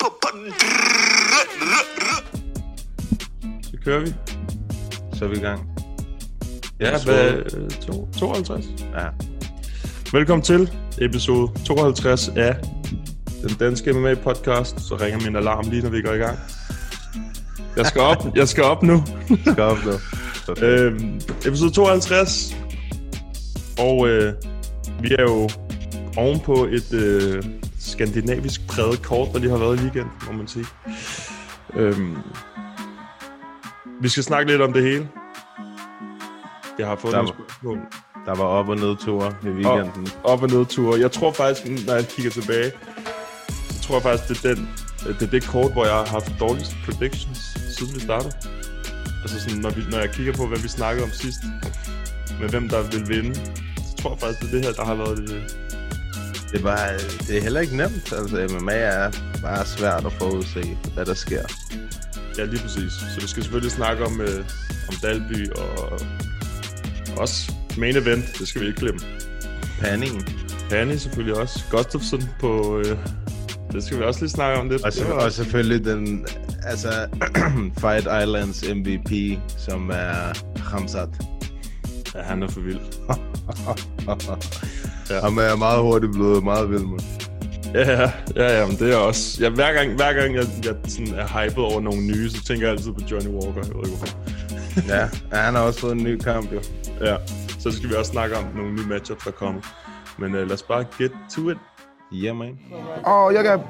På. Så kører vi. Så er vi i gang. Ja, hvad, to, 52. Ja. Velkommen til episode 52 af den danske MMA podcast. Så ringer min alarm lige, når vi går i gang. Jeg skal op, jeg skal op nu. Skal op nu. øhm, episode 52. Og øh, vi er jo oven på et øh, skandinavisk præget kort, der lige har været i weekend, må man sige. Øhm, vi skal snakke lidt om det hele. Jeg har fået Der nogle spørgsmål. Der var op- og nedture i weekenden. Op og ned ture. Jeg tror faktisk, når jeg kigger tilbage, så tror jeg faktisk, det er, den, det er det kort, hvor jeg har haft dårligst predictions, siden vi startede. Altså sådan, når, vi, når jeg kigger på, hvad vi snakkede om sidst, med hvem der vil vinde, så tror jeg faktisk, det er det her, der har været det. Det, var, det er heller ikke nemt. Altså, MMA er bare svært at forudse, hvad der sker. Ja, lige præcis. Så vi skal selvfølgelig snakke om, øh, om Dalby og også main event, det skal vi ikke glemme. Panningen. Hanni selvfølgelig også. Gustafsson på... Øh, det skal vi også lige snakke om lidt. Og, var og selvfølgelig den, altså, Fight Islands MVP, som er Hamzat. Ja, han er for vild. ja. Han er meget hurtigt blevet meget vild med. Ja, ja, ja, ja, men det er også... Ja, hver gang, hver gang jeg, jeg sådan er hyped over nogle nye, så tænker jeg altid på Johnny Walker. Jeg ved ikke hvorfor. Ja, ja, han har også fået en ny kamp, jo. Ja, så skal vi også snakke om nogle nye matchups, der kommer. Men uh, lad os bare get to it. Yeah, man. Oh, y'all got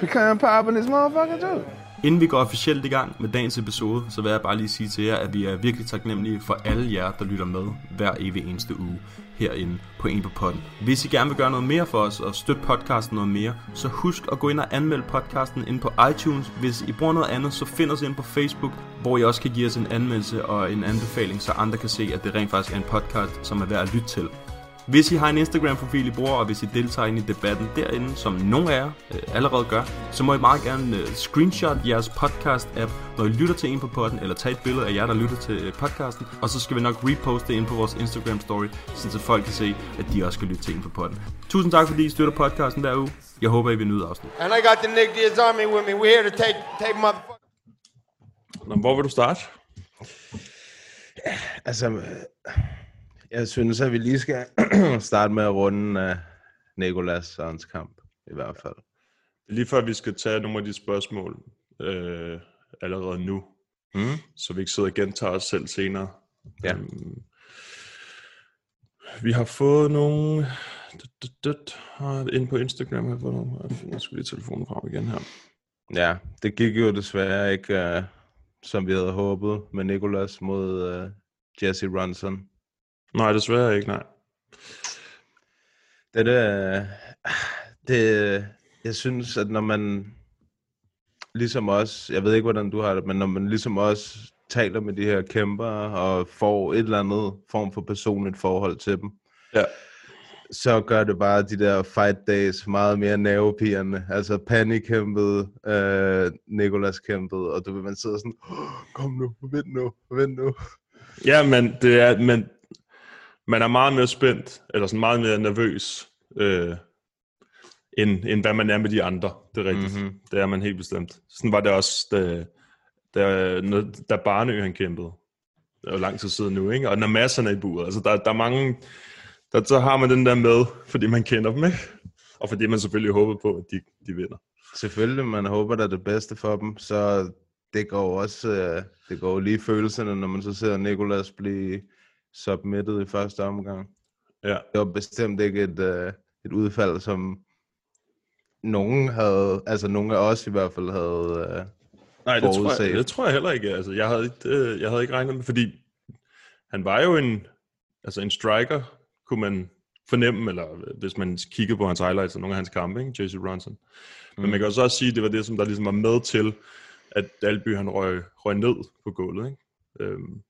pecan pie in this motherfucker too. Inden vi går officielt i gang med dagens episode, så vil jeg bare lige sige til jer, at vi er virkelig taknemmelige for alle jer, der lytter med hver evig eneste uge herinde på En på Potten. Hvis I gerne vil gøre noget mere for os og støtte podcasten noget mere, så husk at gå ind og anmelde podcasten ind på iTunes. Hvis I bruger noget andet, så find os ind på Facebook, hvor I også kan give os en anmeldelse og en anbefaling, så andre kan se, at det rent faktisk er en podcast, som er værd at lytte til. Hvis I har en Instagram-profil, I bruger, og hvis I deltager ind i debatten derinde, som nogle af jer øh, allerede gør, så må I meget gerne øh, screenshot jeres podcast-app, når I lytter til en på podden, eller tage et billede af jer, der lytter til øh, podcasten, og så skal vi nok reposte det ind på vores Instagram-story, så folk kan se, at de også skal lytte til en på podden. Tusind tak, fordi I støtter podcasten hver uge. Jeg håber, I vil nyde afsnit. And I got the Nick Diaz Army with me. We're here to take take motherfucker. Nå, hvor vil du starte? Altså, øh, jeg synes, at vi lige skal starte med at runde af Nikolas og hans kamp, i hvert fald. Lige før vi skal tage nogle af de spørgsmål øh, allerede nu, Mm? så vi ikke sidder og gentager os selv senere. Ja. Øhm, vi har fået nogle... Inde på Instagram har jeg fået nogle. Jeg finder sgu lige telefonen frem igen her. Ja, det gik jo desværre ikke, uh, som vi havde håbet, med Nikolas mod uh, Jesse Ronson. Nej, desværre ikke, nej. Det, det, det, jeg synes, at når man ligesom os, jeg ved ikke, hvordan du har det, men når man ligesom os taler med de her kæmper og får et eller andet form for personligt forhold til dem, Ja. så gør det bare de der fight days meget mere nervepirrende. Altså Panny kæmpede, øh, Nikolas kæmpede, og du vil man sidder sådan, "Åh, kom nu, vent nu, vent nu. Ja, men det er, men man er meget mere spændt, eller sådan meget mere nervøs, øh, end, end hvad man er med de andre. Det er rigtigt. Mhm. Mm-hmm. Det er man helt bestemt. Sådan var det også, da, da, da Barnø han kæmpede. Det er jo lang tid siden nu, ikke? Og når masserne er i buret. Altså, der, der er mange... Der, så har man den der med, fordi man kender dem, ikke? Og fordi man selvfølgelig håber på, at de, de vinder. Selvfølgelig, man håber da det bedste for dem, så det går også, øh, det går lige følelserne, når man så ser Nikolas blive submitted i første omgang. Ja. Det var bestemt ikke et, øh, et udfald, som nogen havde, altså nogen af os i hvert fald havde øh, Nej, det tror, jeg, det tror jeg heller ikke. Altså, jeg, havde ikke øh, jeg havde ikke regnet med, fordi han var jo en, altså en striker, kunne man, fornemme, eller hvis man kigger på hans highlights og nogle af hans kampe, ikke? J.C. Ronson. Men Mm. man kan jo så også sige, at det var det, som der ligesom var med til, at Dalby han røg, røg ned på gulvet. Ikke? Øhm,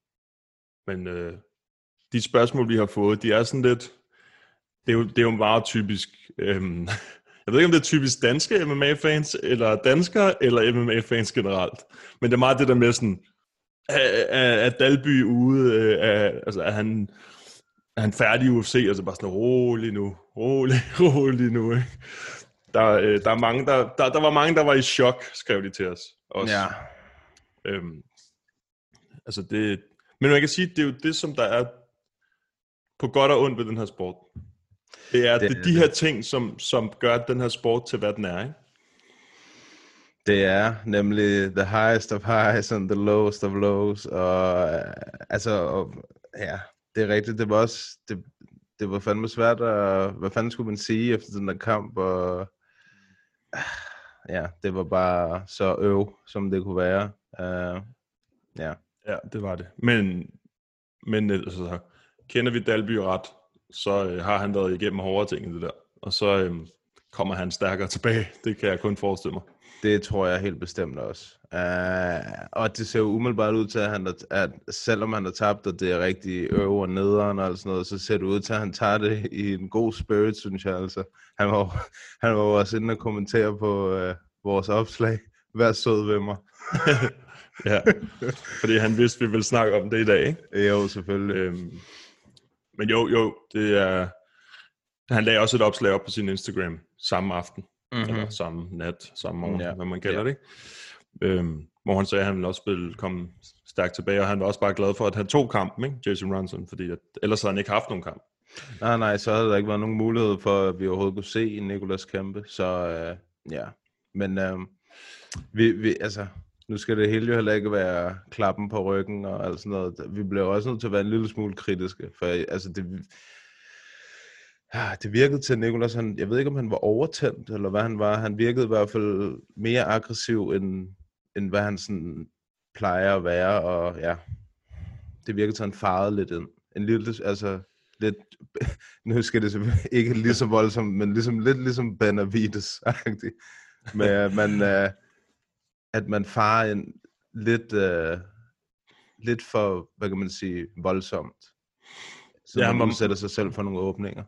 men øh, de spørgsmål, vi har fået, de er sådan lidt... Det er jo, det er jo meget typisk... Øhm, jeg ved ikke, om det er typisk danske MMA-fans, eller danskere, eller MMA-fans generelt. Men det er meget det der med sådan... Er, er, er Dalby ude? øh, Er, altså, er han, er han færdig i UFC? Altså bare sådan, rolig nu, rolig, rolig nu. Ikke? Der, øh, der, er mange, der, der, der var mange, der var i chok, skrev de til os. Også. Ja. Øhm, altså det, men man kan sige, det er jo det, som der er på godt og ondt ved den her sport. Det er, det, Det er de her ting, som, som gør den her sport til, hvad den er. Ikke? Det er nemlig the highest of highs and the lowest of lows. Og øh, altså, og, ja, det er rigtigt. Det var også, det, det var fandme svært at, hvad fanden skulle man sige efter den der kamp, og ah, ja, det var bare så øv, som det kunne være. Uh, ja. Ja, det var det. Men, men altså, kender vi Dalby ret, så øh, har han været igennem hårdere ting end det der. Og så øh, kommer han stærkere tilbage. Det kan jeg kun forestille mig. Det tror jeg helt bestemt også. Uh, og det ser jo umiddelbart ud til, at, han, er- at selvom han har tabt, og det er rigtig øver og nederen og sådan noget, så ser det ud til, at han tager det i en god spirit, synes jeg altså. Han var, han var også inde og kommentere på uh, vores opslag. Vær sød ved mig. Ja, fordi han vidste, vi ville snakke om det i dag. Ikke? Jo, selvfølgelig. Øhm, men jo, jo, det er... Han lagde også et opslag op på sin Instagram samme aften, mm-hmm. eller samme nat, samme morgen, Ja. hvad man kalder Ja. det. Øhm, hvor han sagde, at han ville også ville komme stærkt tilbage, og han var også bare glad for, at han tog kampen, ikke? Jason Ronson, fordi at, ellers havde han ikke haft nogen kamp. Nej, nej, så havde der ikke været nogen mulighed for, at vi overhovedet kunne se Nikolas kæmpe. Så uh, ja, men uh, vi, vi, altså, nu skal det hele jo heller ikke være klappen på ryggen og alt sådan noget. Vi bliver også nødt til at være en lille smule kritiske, for altså det, det virkede til Nikolas, han, jeg ved ikke om han var overtændt, eller hvad han var. Han virkede i hvert fald mere aggressiv, end, end hvad han sådan plejer at være, og ja, det virkede til, at han farede lidt ind. En lille, altså lidt, nu skal det ikke lige så voldsomt, men ligesom, lidt ligesom Benavides, med Men man, uh, at man farer ind lidt, uh, lidt for, hvad kan man sige, voldsomt. Så Ja, man man- udsætter sig selv for nogle åbninger.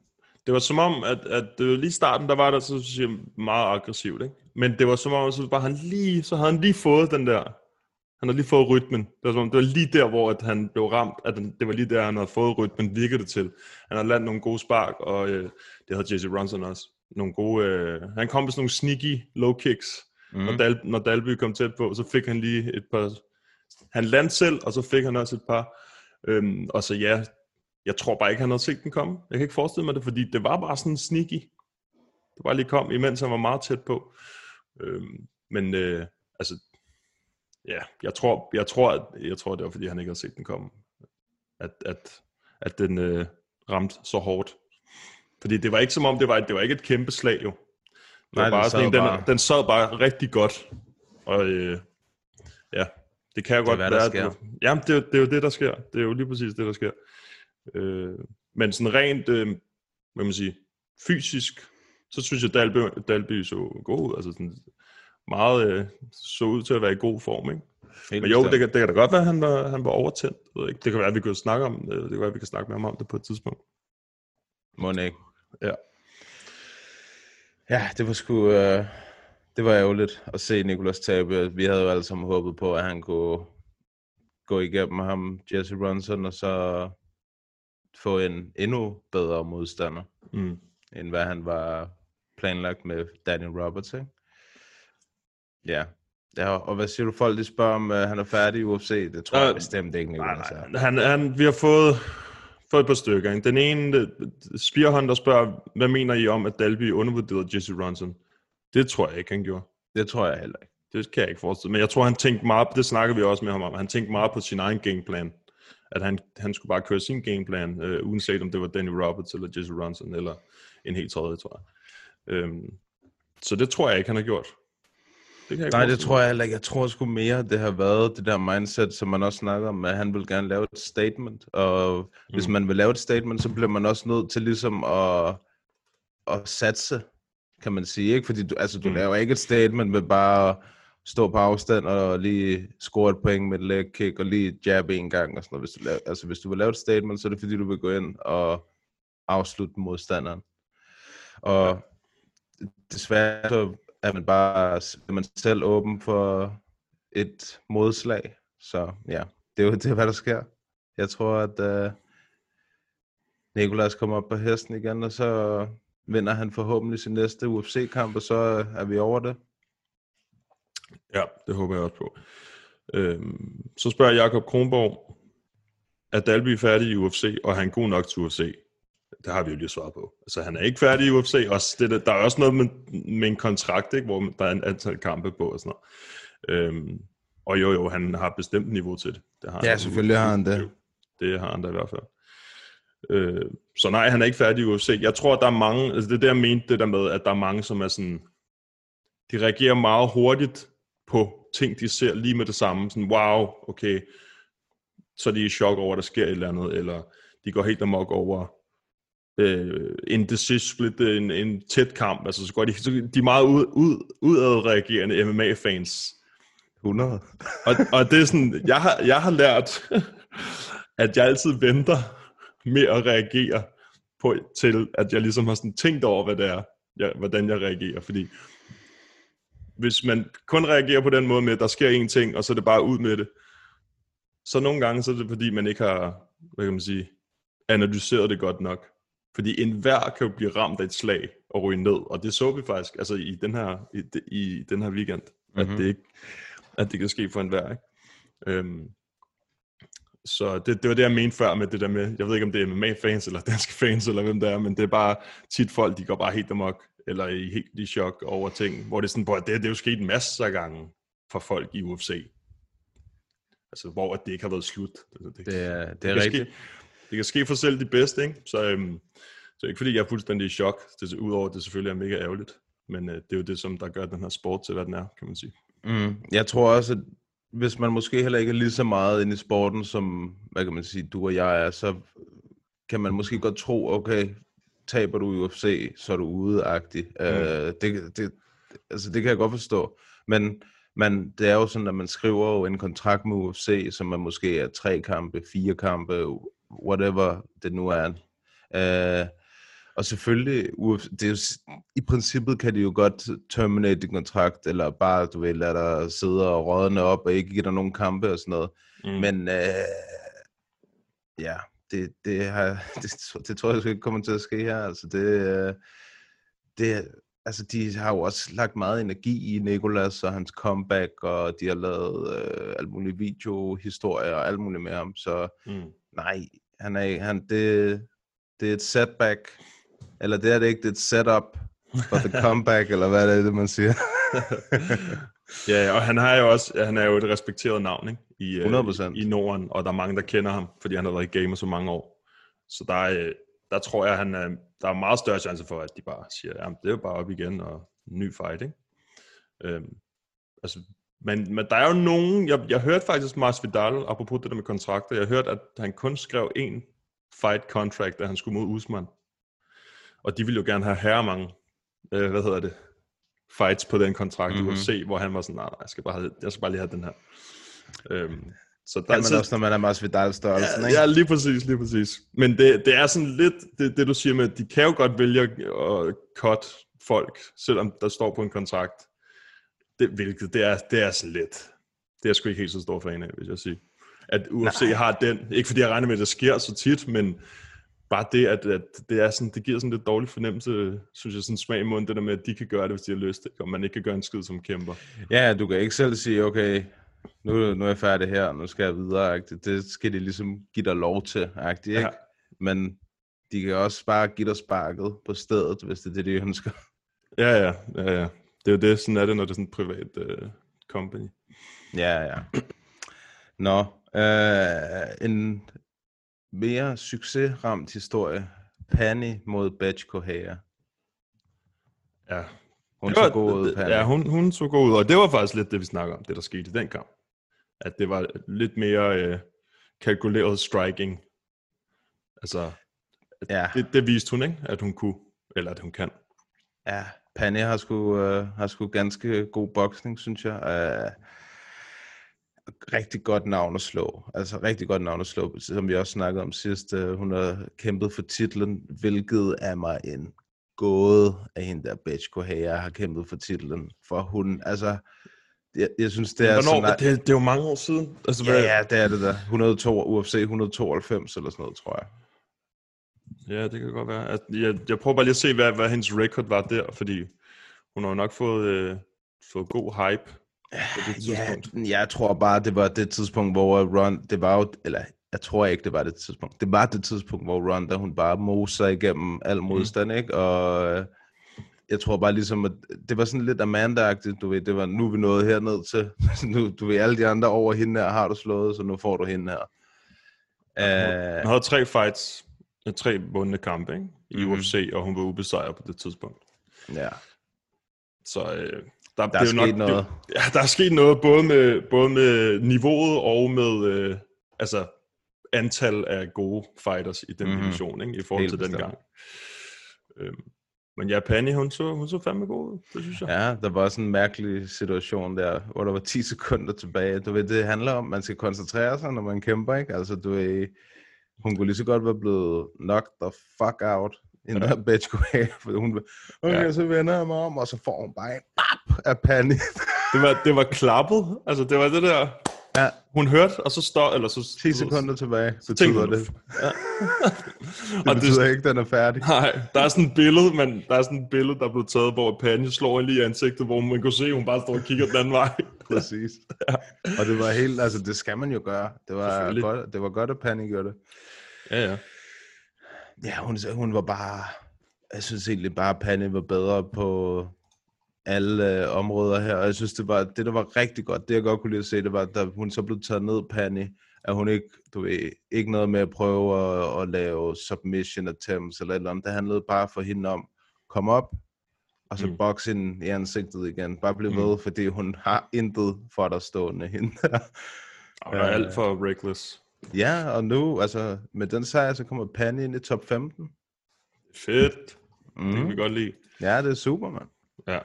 Det var som om, at, at var lige i starten, der var der så jeg, meget aggressivt, ikke? Men det var som om, så var han lige, så havde han lige fået den der, han havde lige fået rytmen. Det var, som om, det var lige der, hvor at han blev ramt, at den, det var lige der, han havde fået rytmen, virkede det til. Han havde landet nogle gode spark, og øh, det havde Jesse Ronson også. Nogle gode, øh, han kom med sådan nogle sneaky low kicks, mm. når, Dal, når Dalby kom tæt på, så fik han lige et par, han landte selv, og så fik han også et par, øhm, og så ja, jeg tror bare ikke, han havde set den komme. Jeg kan ikke forestille mig det, fordi det var bare sådan sneaky. Det var lige kom, imens han var meget tæt på. Øhm, men øh, altså, ja, jeg tror, jeg tror, at, jeg tror, det var, fordi han ikke havde set den komme. At, at, at den øh, ramte så hårdt. Fordi det var ikke som om, det var, det var ikke et kæmpe slag jo. Det Nej, var bare den sådan, en, sad den, bare- den sad bare rigtig godt. Og øh, ja, det kan jo Det godt hvad der være. sker. at- Jamen, det, er jo- det er jo det, der sker. Det er jo lige præcis det, der sker. Øh, men sådan rent, øh, hvad man sige, fysisk, så synes jeg, Dalby, Dalby så god ud. Altså sådan meget øh, så ud til at være i god form, ikke? Helt Men jo, det kan, det kan da godt være, at han var, han var overtændt. Ved ikke. Det kan være, at vi kan snakke om det. Det kan være, at vi kan snakke med ham om det på et tidspunkt. Må ikke. Ja. Ja, det var sgu... Øh, det var ærgerligt at se Nicolas tabe. Vi havde jo alle sammen håbet på, at han kunne gå igennem ham, Jesse Ronson, og så få en endnu bedre modstander, Mm. end hvad han var planlagt med Daniel Roberts, ikke? Ja. ja og hvad siger du, folk de spørger om, uh, han er færdig i UFC? Det tror jeg Øh, bestemt ikke, Nej, Nicolas er. nej. Han, han, vi har fået, fået et par stykker. Ikke? Den ene, øh, Spearhunter spørger, hvad mener I om, at Dalby undervurderede Jesse Ronson? Det tror jeg ikke, han gjorde. Det tror jeg heller ikke. Det kan jeg ikke forestille. Men jeg tror, han tænkte meget, det snakker vi også med ham om, han tænkte meget på sin egen gameplan. At han, han skulle bare køre sin gameplan, øh, uanset om det var Danny Roberts eller Jesse Ronson, eller en helt tredje, tror jeg. Øhm, så det tror jeg ikke, han har gjort. Det kan Nej, det tror jeg heller ikke. Jeg tror sgu mere, det har været det der mindset, som man også snakker om, at han vil gerne lave et statement. Og mm. hvis man vil lave et statement, så bliver man også nødt til ligesom at, at satse, kan man sige. Ikke? Fordi du, altså, du mm. laver ikke et statement med bare at stå på afstand og lige score et point med et leg kick og lige jab en gang. Og sådan noget. Hvis, du laver, altså, hvis du vil lave et statement, så er det fordi, du vil gå ind og afslutte modstanderen. Og desværre så er man bare er man selv åben for et modslag. Så ja, det er jo det, er, hvad der sker. Jeg tror, at øh, uh, Nikolas kommer op på hesten igen, og så vinder han forhåbentlig sin næste UFC-kamp, og så er vi over det. Ja, det håber jeg også på. Øhm, så spørger Jakob Kronborg, er Dalby færdig i UFC, og er han god nok til UFC? Det har vi jo lige svaret på. Altså, han er ikke færdig i UFC. Også det, der, der er også noget med, med en kontrakt, ikke, hvor der er en antal kampe på og sådan noget. Øhm, og jo, jo, han har bestemt niveau til det. det har Ja, han. selvfølgelig har han det. Det har han da i hvert fald. Øh, så nej, han er ikke færdig i UFC. Jeg tror, der er mange, altså det er det, jeg mente, det der med, at der er mange, som er sådan, de reagerer meget hurtigt på ting, de ser lige med det samme. Sådan, wow, okay, så er de i chok over, at der sker et eller andet, eller de går helt amok over øh, en decision split, en, en tæt kamp. Altså, så går de, så de er meget ud, ud, udadreagerende MMA-fans. 100. Og, og det er sådan, jeg har, jeg har lært, at jeg altid venter med at reagere på, til, at jeg ligesom har sådan tænkt over, hvad det er, jeg, hvordan jeg reagerer. Fordi hvis man kun reagerer på den måde med, at der sker en ting, og så er det bare ud med det, så nogle gange så er det fordi, man ikke har, hvad kan man sige, analyseret det godt nok. Fordi enhver kan jo blive ramt af et slag og ryge ned, og det så vi faktisk altså i den her, i, i den her weekend, mm-hmm. at, det ikke, at det kan ske for enhver. Ikke? Øhm, så det, det var det, jeg mente før med det der med, jeg ved ikke, om det er MMA-fans eller danske fans, eller hvem det er, men det er bare tit folk, de går bare helt amok, eller i helt i chok over ting, hvor det er sådan, hvor det, det er jo sket en masse af gange for folk i UFC. Altså, hvor det ikke har været slut. Altså, Det er, det er kan rigtigt. Ske, det kan ske for selv de bedste, ikke? Så, øhm, så ikke fordi jeg er fuldstændig i chok, det, udover at det selvfølgelig er mega ærgerligt. Men øh, det er jo det, som der gør den her sport til, hvad den er, kan man sige. Mm. Jeg tror også, at hvis man måske heller ikke er lige så meget inde i sporten, som, hvad kan man sige, du og jeg er, så kan man måske godt tro, okay, taber du i UFC, så er du ude-agtig. Mm. Uh, det, det, altså, det kan jeg godt forstå. Men man, det er jo sådan, at man skriver jo en kontrakt med UFC, som er måske er tre kampe, fire kampe, whatever det nu er. Uh, og selvfølgelig, det er jo, i princippet kan de jo godt terminate din kontrakt, eller bare, du ved, lade dig sidde og rådne op, og ikke give dig nogen kampe og sådan noget. Mm. Men øh, ja, det, det, har, det, det tror jeg sgu ikke kommer til at ske her. Altså det, øh, det, altså de har jo også lagt meget energi i Nicolas og hans comeback, og de har lavet øh, alle mulige videohistorier og alt muligt med ham. Så Mm. Nej, han er, han, det, det er et setback. Eller det er det ikke, det er et setup for the comeback, eller hvad er det, man siger? Ja, og han, har jo også, han er jo et respekteret navn ikke? I, øh, 100%. i Norden, og der er mange, der kender ham, fordi han har været i gamer så mange år. Så der, er, øh, der tror jeg, han er, der er meget større chance for, at de bare siger, at det er jo bare op igen og ny fight. Ikke? Øhm, altså, men, men der er jo nogen, jeg, jeg hørte faktisk Masvidal, apropos det der med kontrakter, jeg hørte, at han kun skrev en fight contract, da han skulle mod Usman. Og de ville jo gerne have herre mange, øh, hvad hedder det, fights på den kontrakt mm-hmm. i Mhm. UFC, hvor han var sådan, nej, nej, jeg skal bare, have, jeg skal bare lige have den her. Øhm, så der, Kan man så, også, når man er Masvidal størrelsen, ja, ikke? ja, lige præcis, lige præcis. Men det, det er sådan lidt, det, det du siger med, at de kan jo godt vælge at cut folk, selvom der står på en kontrakt. Det, hvilket, det er, det er sådan lidt, det er jeg sgu ikke helt så stor fan af, hvis jeg siger. At UFC Nej. har den, ikke fordi jeg regner med, at det sker så tit, men bare det, at, at det, er sådan, det giver sådan lidt dårlig fornemmelse, synes jeg, sådan smag i munden, det der med, at de kan gøre det, hvis de har lyst, ikke? og man ikke kan gøre en skid som kæmper. Ja, du kan ikke selv sige, okay, nu, nu er jeg færdig her, nu skal jeg videre. -agtigt. Det skal de ligesom give dig lov til, ikke? Ja. Men de kan også bare give dig sparket på stedet, hvis det er det, de ønsker. Ja, ja, ja, ja. Det er jo det, sådan er det, når det er sådan en privat uh, company. Ja, ja. Nå, øh, en mere succesramt historie. Pani mod Batch Kohaya. Ja, Hun Det var- så god ud, Panny. Ja, hun, hun så god ud, og det var faktisk lidt det, vi snakker om, det der skete i den kamp. At det var lidt mere øh, kalkuleret striking. Altså, ja. det, det viste hun, ikke? At hun kunne, eller at hun kan. Ja, Panny har sgu, øh, har sgu ganske god boksning, synes jeg. Øh, rigtig godt navn at slå. Altså rigtig godt navn at slå, som vi også snakkede om sidst. Øh, hun har kæmpet for titlen, hvilket er mig en gåde af hende der bitch Correa har kæmpet for titlen. For hun, altså, jeg, jeg synes, det er Hvornår, sådan... det, det er jo mange år siden. Altså, Ja, hvad- ja, det er det der. 102, UFC 192 eller sådan noget, tror jeg. Ja, det kan godt være. Altså, jeg, jeg prøver bare lige at se, hvad, hvad hendes record var der, fordi hun har jo nok fået, øh, fået god hype på det Ja, jeg tror bare, det var det tidspunkt, hvor Ron, det var jo, eller jeg tror ikke, det var det tidspunkt. Det var det tidspunkt, hvor Ronda, hun bare moser igennem al modstand, ikke? Og øh, jeg tror bare ligesom, at det var sådan lidt Amanda-agtigt, du ved, det var, nu er vi nået herned til, nu, du ved, alle de andre over hende her har du slået, så nu får du hende her. Hun Uh, havde tre fights, øh, tre vundne kampe ikke? i Mhm. UFC, og hun var ubesejret på det tidspunkt. ja, Så øh, der, der det er sket noget. Det, ja, der er sket noget både med, både med niveauet og med øh, altså, antal af gode fighters i den mm-hmm. division, ikke? i forhold Helt til den bestemt. gang. Øhm, men ja, Panny, hun så, hun så fandme god ud, det synes jeg. Ja, der var sådan en mærkelig situation der, hvor der var 10 sekunder tilbage. Du ved, det handler om, at man skal koncentrere sig, når man kæmper, ikke? Altså, du ved, hun kunne lige så godt være blevet knocked the fuck out i den her bitch kunne have, for hun okay, Ja. så vender jeg mig om, og så får hun bare en bap af panik. Det var, det var klappet, altså det var det der, ja, hun hørte, og så står, eller så... 10 sekunder tilbage, tænkte betyder det. Ja. Det og betyder det, ikke, den er færdig. nej, der er sådan et billede, men der er sådan et billede, der er blevet taget, hvor Panje slår lige i ansigtet, hvor man kunne se, at hun bare står og kigger den anden vej. Præcis. Og det var helt, altså det skal man jo gøre. Det var godt, det var godt, at Panik gjorde det. Ja, ja. Ja, hun, hun var bare... Jeg synes egentlig bare, at Panne var bedre på alle øh, områder her. Og jeg synes, det var det, der var rigtig godt. Det, jeg godt kunne lide at se, det var, da hun så blev taget ned, Panne, at hun ikke, du ved, ikke noget med at prøve at, at lave submission attempts eller et eller andet. Det handlede bare for hende om, kom op, og så Mm. mm. boxe hende i ansigtet igen. Bare blive Mm. ved, fordi hun har intet for der stående hende der. Og der er alt for reckless. Ja, og nu, altså, med den sejr, så kommer Panne ind i top 15. Fedt. Mm. Det kan Mm. vi godt lide. Ja, det er super, mand. Ja.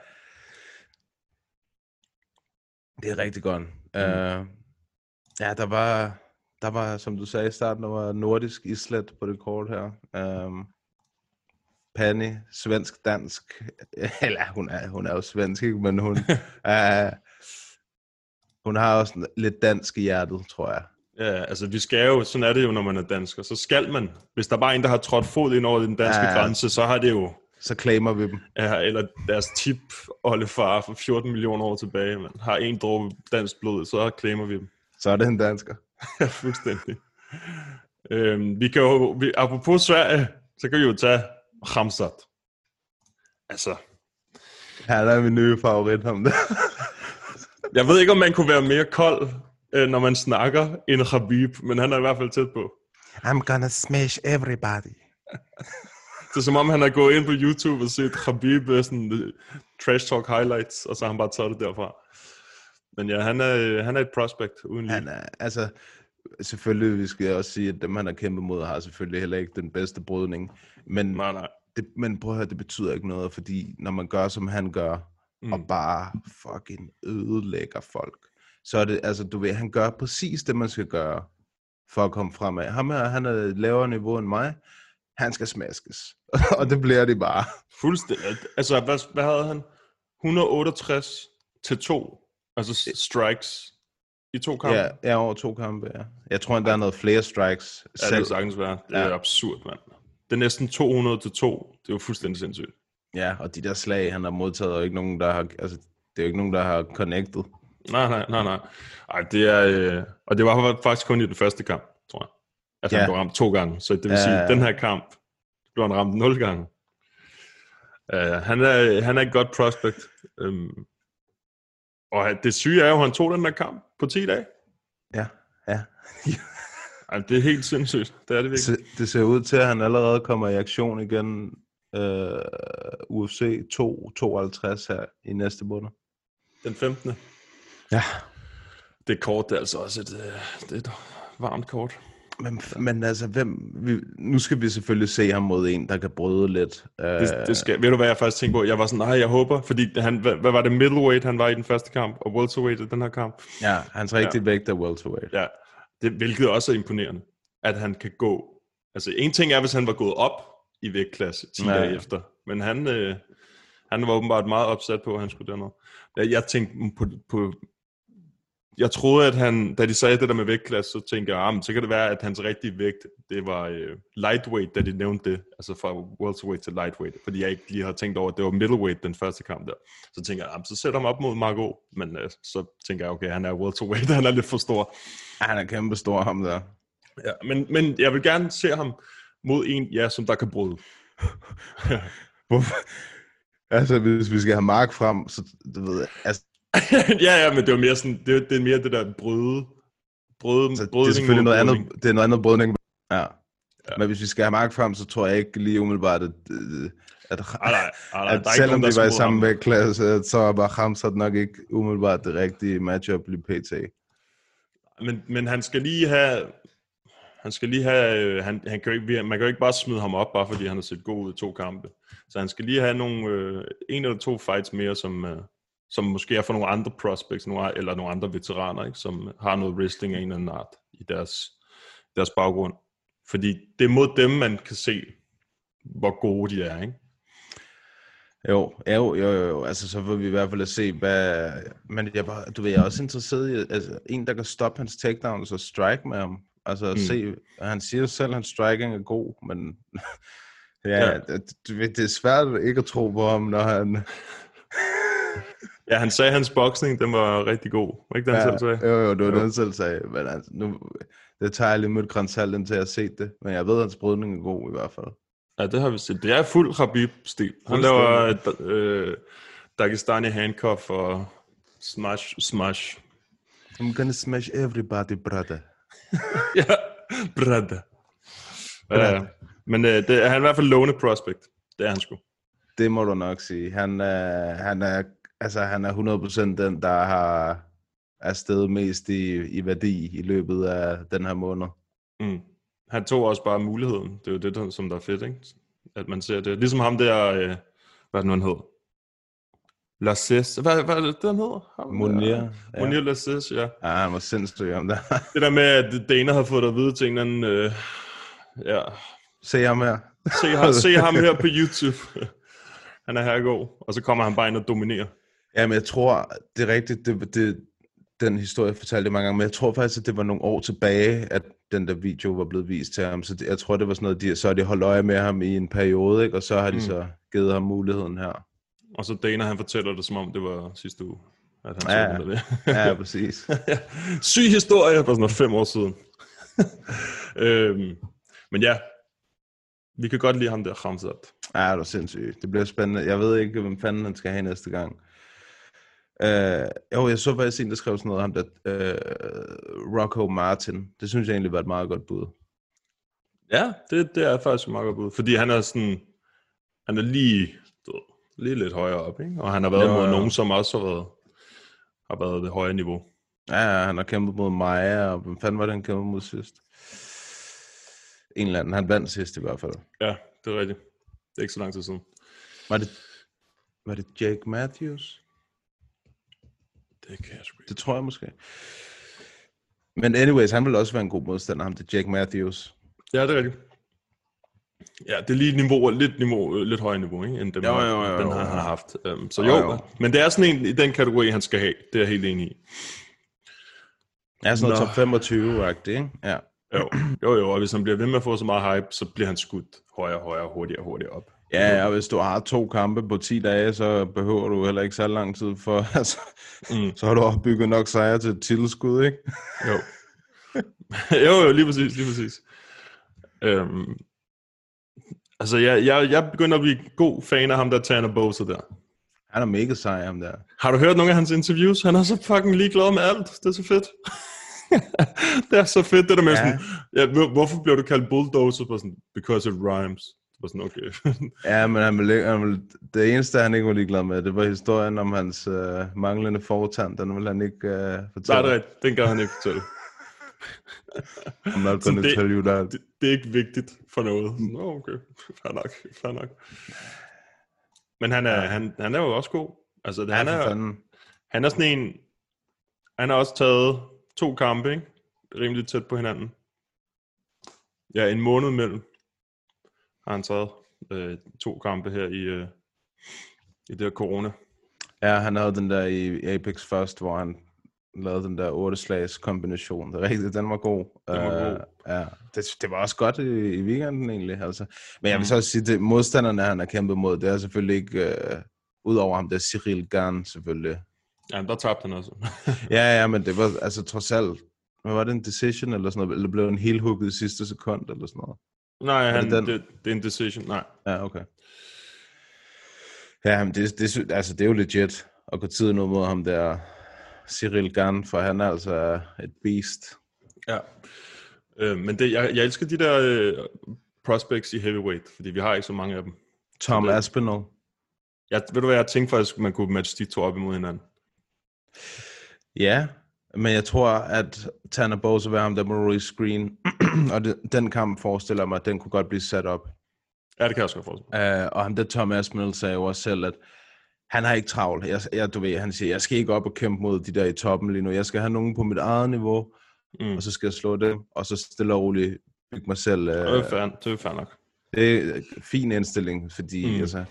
Det er rigtig godt. Mm. Uh, ja, der var, der var, som du sagde i starten, der var nordisk islet på det kort her. Um, Panny, svensk-dansk. Eller, hun er, hun er jo svensk, ikke? Men hun, uh, hun har også lidt dansk i hjertet, tror jeg. Ja, altså vi skal jo, sådan er det jo, når man er dansker. Så skal man, hvis der bare er en, der har trådt fod ind over den danske Ja. ja. grænse, så har det jo, Så claimer vi dem. ja, eller deres tip oldefar for 14 millioner år tilbage, man har en dråbe dansk blod, så claimer vi dem. Så er det en dansker. Ja, fuldstændig. Øhm, vi kan jo, vi, apropos Sverige, så kan vi jo tage Hamzat. Altså, Her der er min nye favorit om det. jeg ved ikke, om man kunne være mere kold, øh, når man snakker, end Khabib, men han er i hvert fald tæt på. I'm gonna smash everybody. Det er som om, han har gået ind på YouTube og set Khabib øh, sådan, øh, trash talk highlights, og så har han bare taget det derfra. Men ja, han er, øh, han er et prospect uden lige. Han er, altså, selvfølgelig, vi skal også sige, at dem, han har kæmpet mod, har selvfølgelig heller ikke den bedste brydning. Men, Nej, nej. det, men prøv at høre, det betyder ikke noget, fordi når man gør, som han gør, mm. Og bare fucking ødelægger folk, så er det, altså, du ved, han gør præcis det, man skal gøre, for at komme fremad. Ham her, han er lavere niveau end mig, han skal smaskes. og det bliver det bare. Fuldstændig. Altså, hvad, hvad havde han? 168 til 2. Altså strikes i to kampe. Ja, ja, over to kampe, ja. Jeg tror, der er noget flere strikes. Ja, det kan sagtens være. Det er Ja. absurd, mand. Det er næsten 200 til 2. Det er jo fuldstændig sindssygt. Ja, og de der slag, han har modtaget, er ikke nogen, der har, altså, det er jo ikke nogen, der har connected. Nej, nej, nej, nej. Ej, det er... Øh, og det var faktisk kun i den første kamp, tror jeg. At han Ja. blev ramt to gange. Så det vil Ja, sige, at den her kamp blev han ramt nul gange. Uh, han, er, han er et godt prospect. Um, og det syge er jo, at han tog den der kamp på 10 dage. Ja, ja. Ej, det er helt sindssygt. Det er det virkelig. det ser ud til, at han allerede kommer i aktion igen øh, UFC 252 her i næste måned. Den 15. Ja. Det kort det er altså også et, øh, det er et varmt kort. Men, men altså, hvem, vi, nu skal vi selvfølgelig se ham mod en, der kan bryde lidt. Øh, Det, det skal, ved du hvad jeg faktisk tænkte på? Jeg var sådan, nej, jeg håber, fordi han, hvad, hvad var det, middleweight han var i den første kamp, og welterweight i den her kamp? ja, hans rigtige vægt er welterweight. Ja, det, hvilket også er imponerende, at han kan gå. Altså, en ting er, hvis han var gået op i vægtklasse 10 Ja, ja, ja. dage efter, men han, øh, han var åbenbart meget opsat på, at han skulle derned. Jeg, jeg tænkte på, på, jeg troede, at han, da de sagde det der med vægtklasse, så tænkte jeg, ah, så kan det være, at hans rigtige vægt, det var øh, lightweight, da de nævnte det, altså fra welterweight til lightweight, fordi jeg ikke lige havde tænkt over, at det var middleweight den første kamp der. Så tænker jeg, ah, så sætter han op mod Marco, men øh, så tænker jeg, okay, han er welterweight, han er lidt for stor. Ja, han er kæmpe stor, ham der. Ja, men, men jeg vil gerne se ham mod en, ja, som der kan bryde. Hvorfor? Altså, hvis vi skal have Mark frem, så du ved, altså, ja, ja, men det var mere sådan, det, det er mere det der bryde, bryde, altså det er selvfølgelig noget andet, det er noget andet brydning. Ja. ja. Men hvis vi skal have Mark frem, så tror jeg ikke lige umiddelbart, at, at, Ej, nej, ej, nej, at selvom nogen, de var i samme vægtklasse, så var så nok ikke umiddelbart det rigtige matchup lige pt. Men, men han skal lige have, han skal lige have, øh, han, han kan ikke, man kan jo ikke bare smide ham op, bare fordi han har set god ud i to kampe. Så han skal lige have nogle, øh, en eller to fights mere, som, øh, som måske er for nogle andre prospects, nogle, eller nogle andre veteraner, ikke, som har noget wrestling af en eller anden art i deres, deres baggrund. Fordi det er mod dem, man kan se, hvor gode de er, ikke? Jo, jo, jo, jo. Altså, så får vi i hvert fald at se, hvad... Men jeg, du ved, jeg er også interesseret i, altså, en, der kan stoppe hans takedowns og strike med ham. Altså, mm. Se, han siger selv, at hans striking er god, men... ja, Ja. Det, det er svært ikke at tro på ham, når han... Ja, han sagde, at hans boksning, den var rigtig god. Var ikke det, han ja, selv sagde? Jo, jo, det var Jo. det, han selv sagde. Men altså, nu, det tager jeg lige mødt Grænshalden til at se det. Men jeg ved, at hans brydning er god i hvert fald. Ja, det har vi set. Det er fuld Khabib-stil. Han laver øh, Dagestani handcuff og smash, smash. I'm gonna smash everybody, brother. ja, brother. Ja, men øh, det, han er i hvert fald lovende prospect. Det er han sgu. Det må du nok sige. Han er, han er, altså, han er 100% den, der har er steget mest i, i værdi i løbet af den her måned. Mm. Han tog også bare muligheden. Det er jo det, der, som der er fedt, ikke? At man ser det. Ligesom ham der, øh, hvad er nu, han hedder? Lasses. Hvad, hvad er det, han hedder? Ham, Munir. Ja. Munir Lasses, ja. Ja, han var sindssyg om det. Det der med, at Dana havde fået dig at vide til en eller anden... Øh, ja, Se ham her. se ham, se ham her på YouTube. han er her god. Og så kommer han bare ind og dominerer. Jamen, jeg tror, det er rigtigt, det, det, den historie fortalte jeg mange gange, men jeg tror faktisk, at det var nogle år tilbage, at den der video var blevet vist til ham, så det, jeg tror, det var sådan noget, de, så har de holdt øje med ham i en periode, ikke? og så har de Mm. så givet ham muligheden her. Og så Dana, han fortæller det, som om det var sidste uge. At han Ja, der. Ja, præcis. Syg historie for sådan noget fem år siden. øhm, men ja, vi kan godt lide ham der, Hamzat. Ja, det er sindssygt. Det bliver spændende. Jeg ved ikke, hvem fanden han skal have næste gang. Uh, jo, jeg så faktisk en, der skrev sådan noget om det. Uh, Rocco Martin. Det synes jeg egentlig var et meget godt bud. Ja, det, det er faktisk et meget godt bud. Fordi han er sådan, han er lige, du lige lidt højere op, ikke? Og han har været Jo, mod jo. nogen, som også har været, har været det høje niveau. Ja, ja, han har kæmpet mod Maja, og hvem fanden var det, han kæmpede mod sidst? En eller anden. Han vandt sidst i hvert fald. Ja, det er rigtigt. Det er ikke så lang tid siden. Var det, var det Jake Matthews? Det kan jeg sgu. Det tror jeg måske. Men anyways, han vil også være en god modstander, ham til Jake Matthews. Ja, det er rigtigt. Ja, det er lige niveau, lidt, niveau, lidt højere niveau, ikke, end dem, Jo, jo, jo, den jo. han har haft. Um, så Jo, jo, jo. men det er sådan en i den kategori, han skal have. Det er jeg helt enig i. Ja, sådan noget Nå. top 25 agtigt ikke? Ja. Jo, jo, jo, og hvis han bliver ved med at få så meget hype, så bliver han skudt højere, højere, hurtigere, hurtigere op. Ja, og hvis du har to kampe på 10 dage, så behøver du heller ikke så lang tid for, altså, Mm. så har du opbygget nok sejre til et titelskud, ikke? Jo. jo, jo, lige præcis, lige præcis. Øhm, altså, jeg, jeg, jeg begynder at blive god fan af ham, der Tanner Bowser der. Han er mega sej, ham der. Har du hørt nogle af hans interviews? Han er så fucking ligeglad med alt. Det er så fedt. det er så fedt, det der med Ja. sådan, ja, hvor- hvorfor bliver du kaldt bulldozer på sådan, because it rhymes. Var sådan, okay. Ja, men han ville, han ville, det eneste, han ikke var ligeglad med, det var historien om hans øh, manglende fortand. Den ville han ikke øh, Nej, det fortælle. er rigtigt. Den kan han ikke fortælle. I'm not gonna det- tell you that. Det, det er ikke vigtigt for noget. Nå, okay. Fair nok. Fair nok. Men han er, han, han er jo også god. Altså, han, Ja, er, fanden. han er sådan en... Han har også taget to kampe, ikke? Rimelig tæt på hinanden. Ja, en måned mellem har han taget øh, to kampe her i, øh, i det her corona. Ja, han havde den der i Apex først, hvor han lavede den der 8 slags kombination. Det er rigtigt, den var god. Den var god. Ja, det, det var også godt i, i weekenden egentlig. Altså. Men jeg vil Mm. så også sige, at modstanderne, han har kæmpet mod, det er selvfølgelig ikke... Øh, Udover ham, det er Cyril Gahn selvfølgelig. Ja, der tabte han også. Ja, ja, men det var altså trods alt... Hvad var det, en decision eller sådan noget? Eller blev en helt hugget i sidste sekund eller sådan noget? Nej, det han, den? det, det, er en decision. Nej. Ja, okay. Ja, men det, det, altså, det er jo legit at gå tiden ud mod ham der, Cyril Gahn, for han er altså et beast. Ja. Øh, men det, jeg, jeg elsker de der øh, prospects i heavyweight, fordi vi har ikke så mange af dem. Tom det- Aspinall. Jeg, ved du hvad, jeg tænkte faktisk, man kunne matche de to op imod hinanden. Ja, men jeg tror, at Tanner Bowes vil være ham, der må screen. og den kamp forestiller mig, at den kunne godt blive sat op. Ja, det kan jeg også godt forestille mig. Uh, og ham der Tom Aspinall sagde jo også selv, at han har ikke travlt. Jeg, jeg, du ved, han siger, jeg skal ikke op og kæmpe mod de der i toppen lige nu. Jeg skal have nogen på mit eget niveau, Mm. og så skal jeg slå dem, og så stille og roligt bygge mig selv. Uh, Det er fair, det er fair nok. det er en fin indstilling, fordi mm. altså,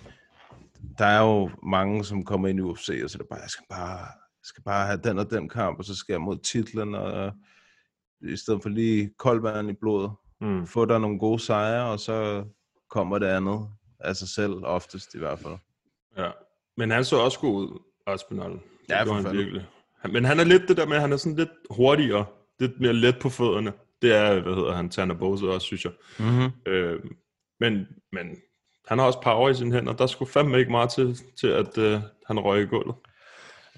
der er jo mange, som kommer ind i UFC, og så er det bare, jeg skal bare, jeg skal bare have den og den kamp, og så skal jeg mod titlen, og i stedet for lige koldt vand i blodet, Mm. få der nogle gode sejre, og så kommer det andet af sig selv, oftest i hvert fald. Ja. Men han så også god ud, Aspinall. Det Ja, for han virkelig. Men han er lidt det der med, at han er sådan lidt hurtigere, lidt mere let på fødderne. Det er, hvad hedder han, Tanner Bose også, synes jeg. Mm-hmm. Øh, men, men han har også power i sine hænder. Der skulle fandme ikke meget til, til at øh, han røg i gulvet.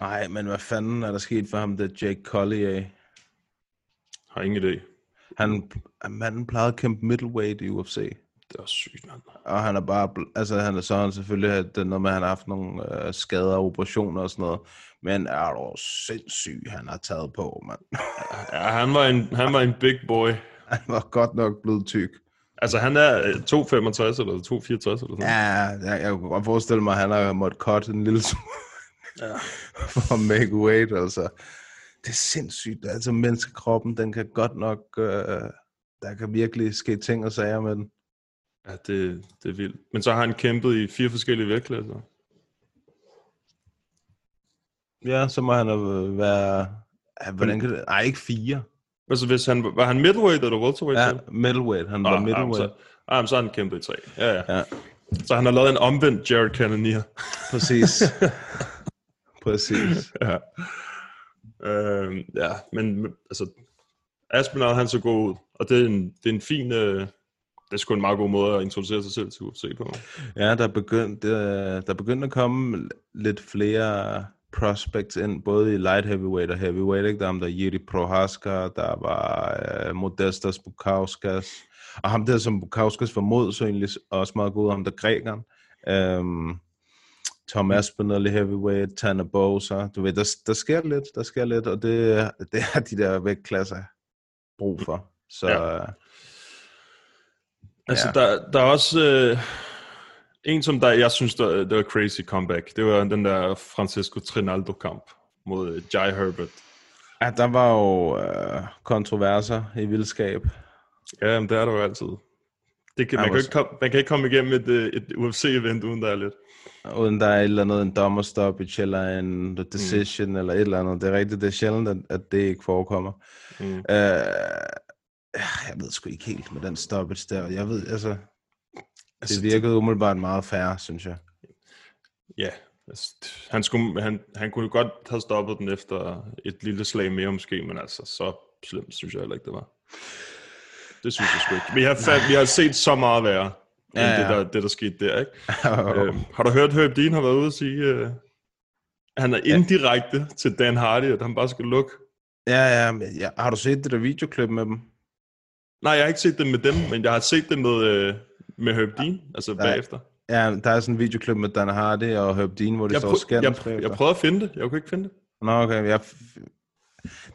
Nej, men hvad fanden er der sket for ham, der Jake Collier? Har ingen idé. Han, manden plejede at kæmpe middleweight i UFC. Det er sygt, mand. Og han er bare, altså han er så han selvfølgelig, at det er noget med, at han har haft nogle øh, skader og operationer og sådan noget. Men er du sindssyg, han har taget på, mand. Ja, han var en, han var en big boy. Han var godt nok blevet tyk. Altså, han er øh, 2,65 eller 2,64 eller sådan Ja, jeg, jeg kunne godt forestille mig, at han har måttet cut en lille smule Ja. for at make weight, altså. Det er sindssygt, altså menneskekroppen, den kan godt nok, øh, der kan virkelig ske ting og sager med den. Ja, det, det er vildt. Men så har han kæmpet i fire forskellige vægtklasser. Ja, så må han øh, være, ja, hvordan kan det, nej, ikke fire. Altså, hvis han, var han middleweight eller welterweight? Ja, middleweight, han var Ah, middleweight. Ah, så, ah, så har han kæmpet i tre. Ja, ja. Ja, Så han har lavet en omvendt Jared Cannonier. præcis. præcis. ja. Øhm, ja, men altså, Aspinall han så god ud, og det er en, det er en fin, øh, det er sgu en meget god måde at introducere sig selv til UFC på. Ja, der er begyndt, øh, der er begyndt at komme lidt flere prospects ind, både i light heavyweight og heavyweight. Ikke? Der er ham der Jiri Prohaska, der var øh, Modestas Bukauskas, og ham der, som Bukauskas var mod, så egentlig også meget god, ham der grækeren. Øhm, Tom Aspinall i heavyweight, Tanner Bosa, du ved, der, der sker lidt, der sker lidt, og det, det er de der vægtklasser brug for. Så Ja. ja. Altså, Ja. der, der er også øh, en, som der, jeg synes, der, det var crazy comeback. Det var den der Francisco Trinaldo-kamp mod øh, Jai Herbert. ja, der var jo øh, kontroverser i vildskab. Ja, men det er der jo altid. Det kan, man, kan ikke komme, man kan ikke komme igennem et, øh, et UFC-event, uden der er lidt. Uden der er et eller andet, en dommerstoppage, eller en decision, mm. eller et eller andet. Det er rigtigt, det er sjældent, at, at det ikke forekommer. Mm. Øh, jeg ved sgu ikke helt med den stoppage der. Jeg ved, altså, Altså, det virkede umiddelbart meget færre, synes jeg. Ja, altså, han, skulle, han, han kunne godt have stoppet den efter et lille slag mere måske, men altså, så slemt synes jeg heller ikke, det var. Det synes jeg sgu ikke. Vi har, fat, vi har set så meget værre, end Ja, ja, ja. Det, der, det, der skete der, ikke? øhm, har du hørt, Herb Dean har været ude og sige, øh, han er indirekte til Dan Hardy, at han bare skal lukke? Ja, ja, men ja. Har du set det der videoklip med dem? Nej, jeg har ikke set det med dem, men jeg har set det med, øh, Med Herb Dean, altså Nej. bagefter. Ja, der er sådan en videoklip med Dan Hardy og Herb Dean, hvor de Jeg, står prøv, og skændes jeg, jeg prøvede at finde det, jeg kunne ikke finde det. Nå, okay. Jeg...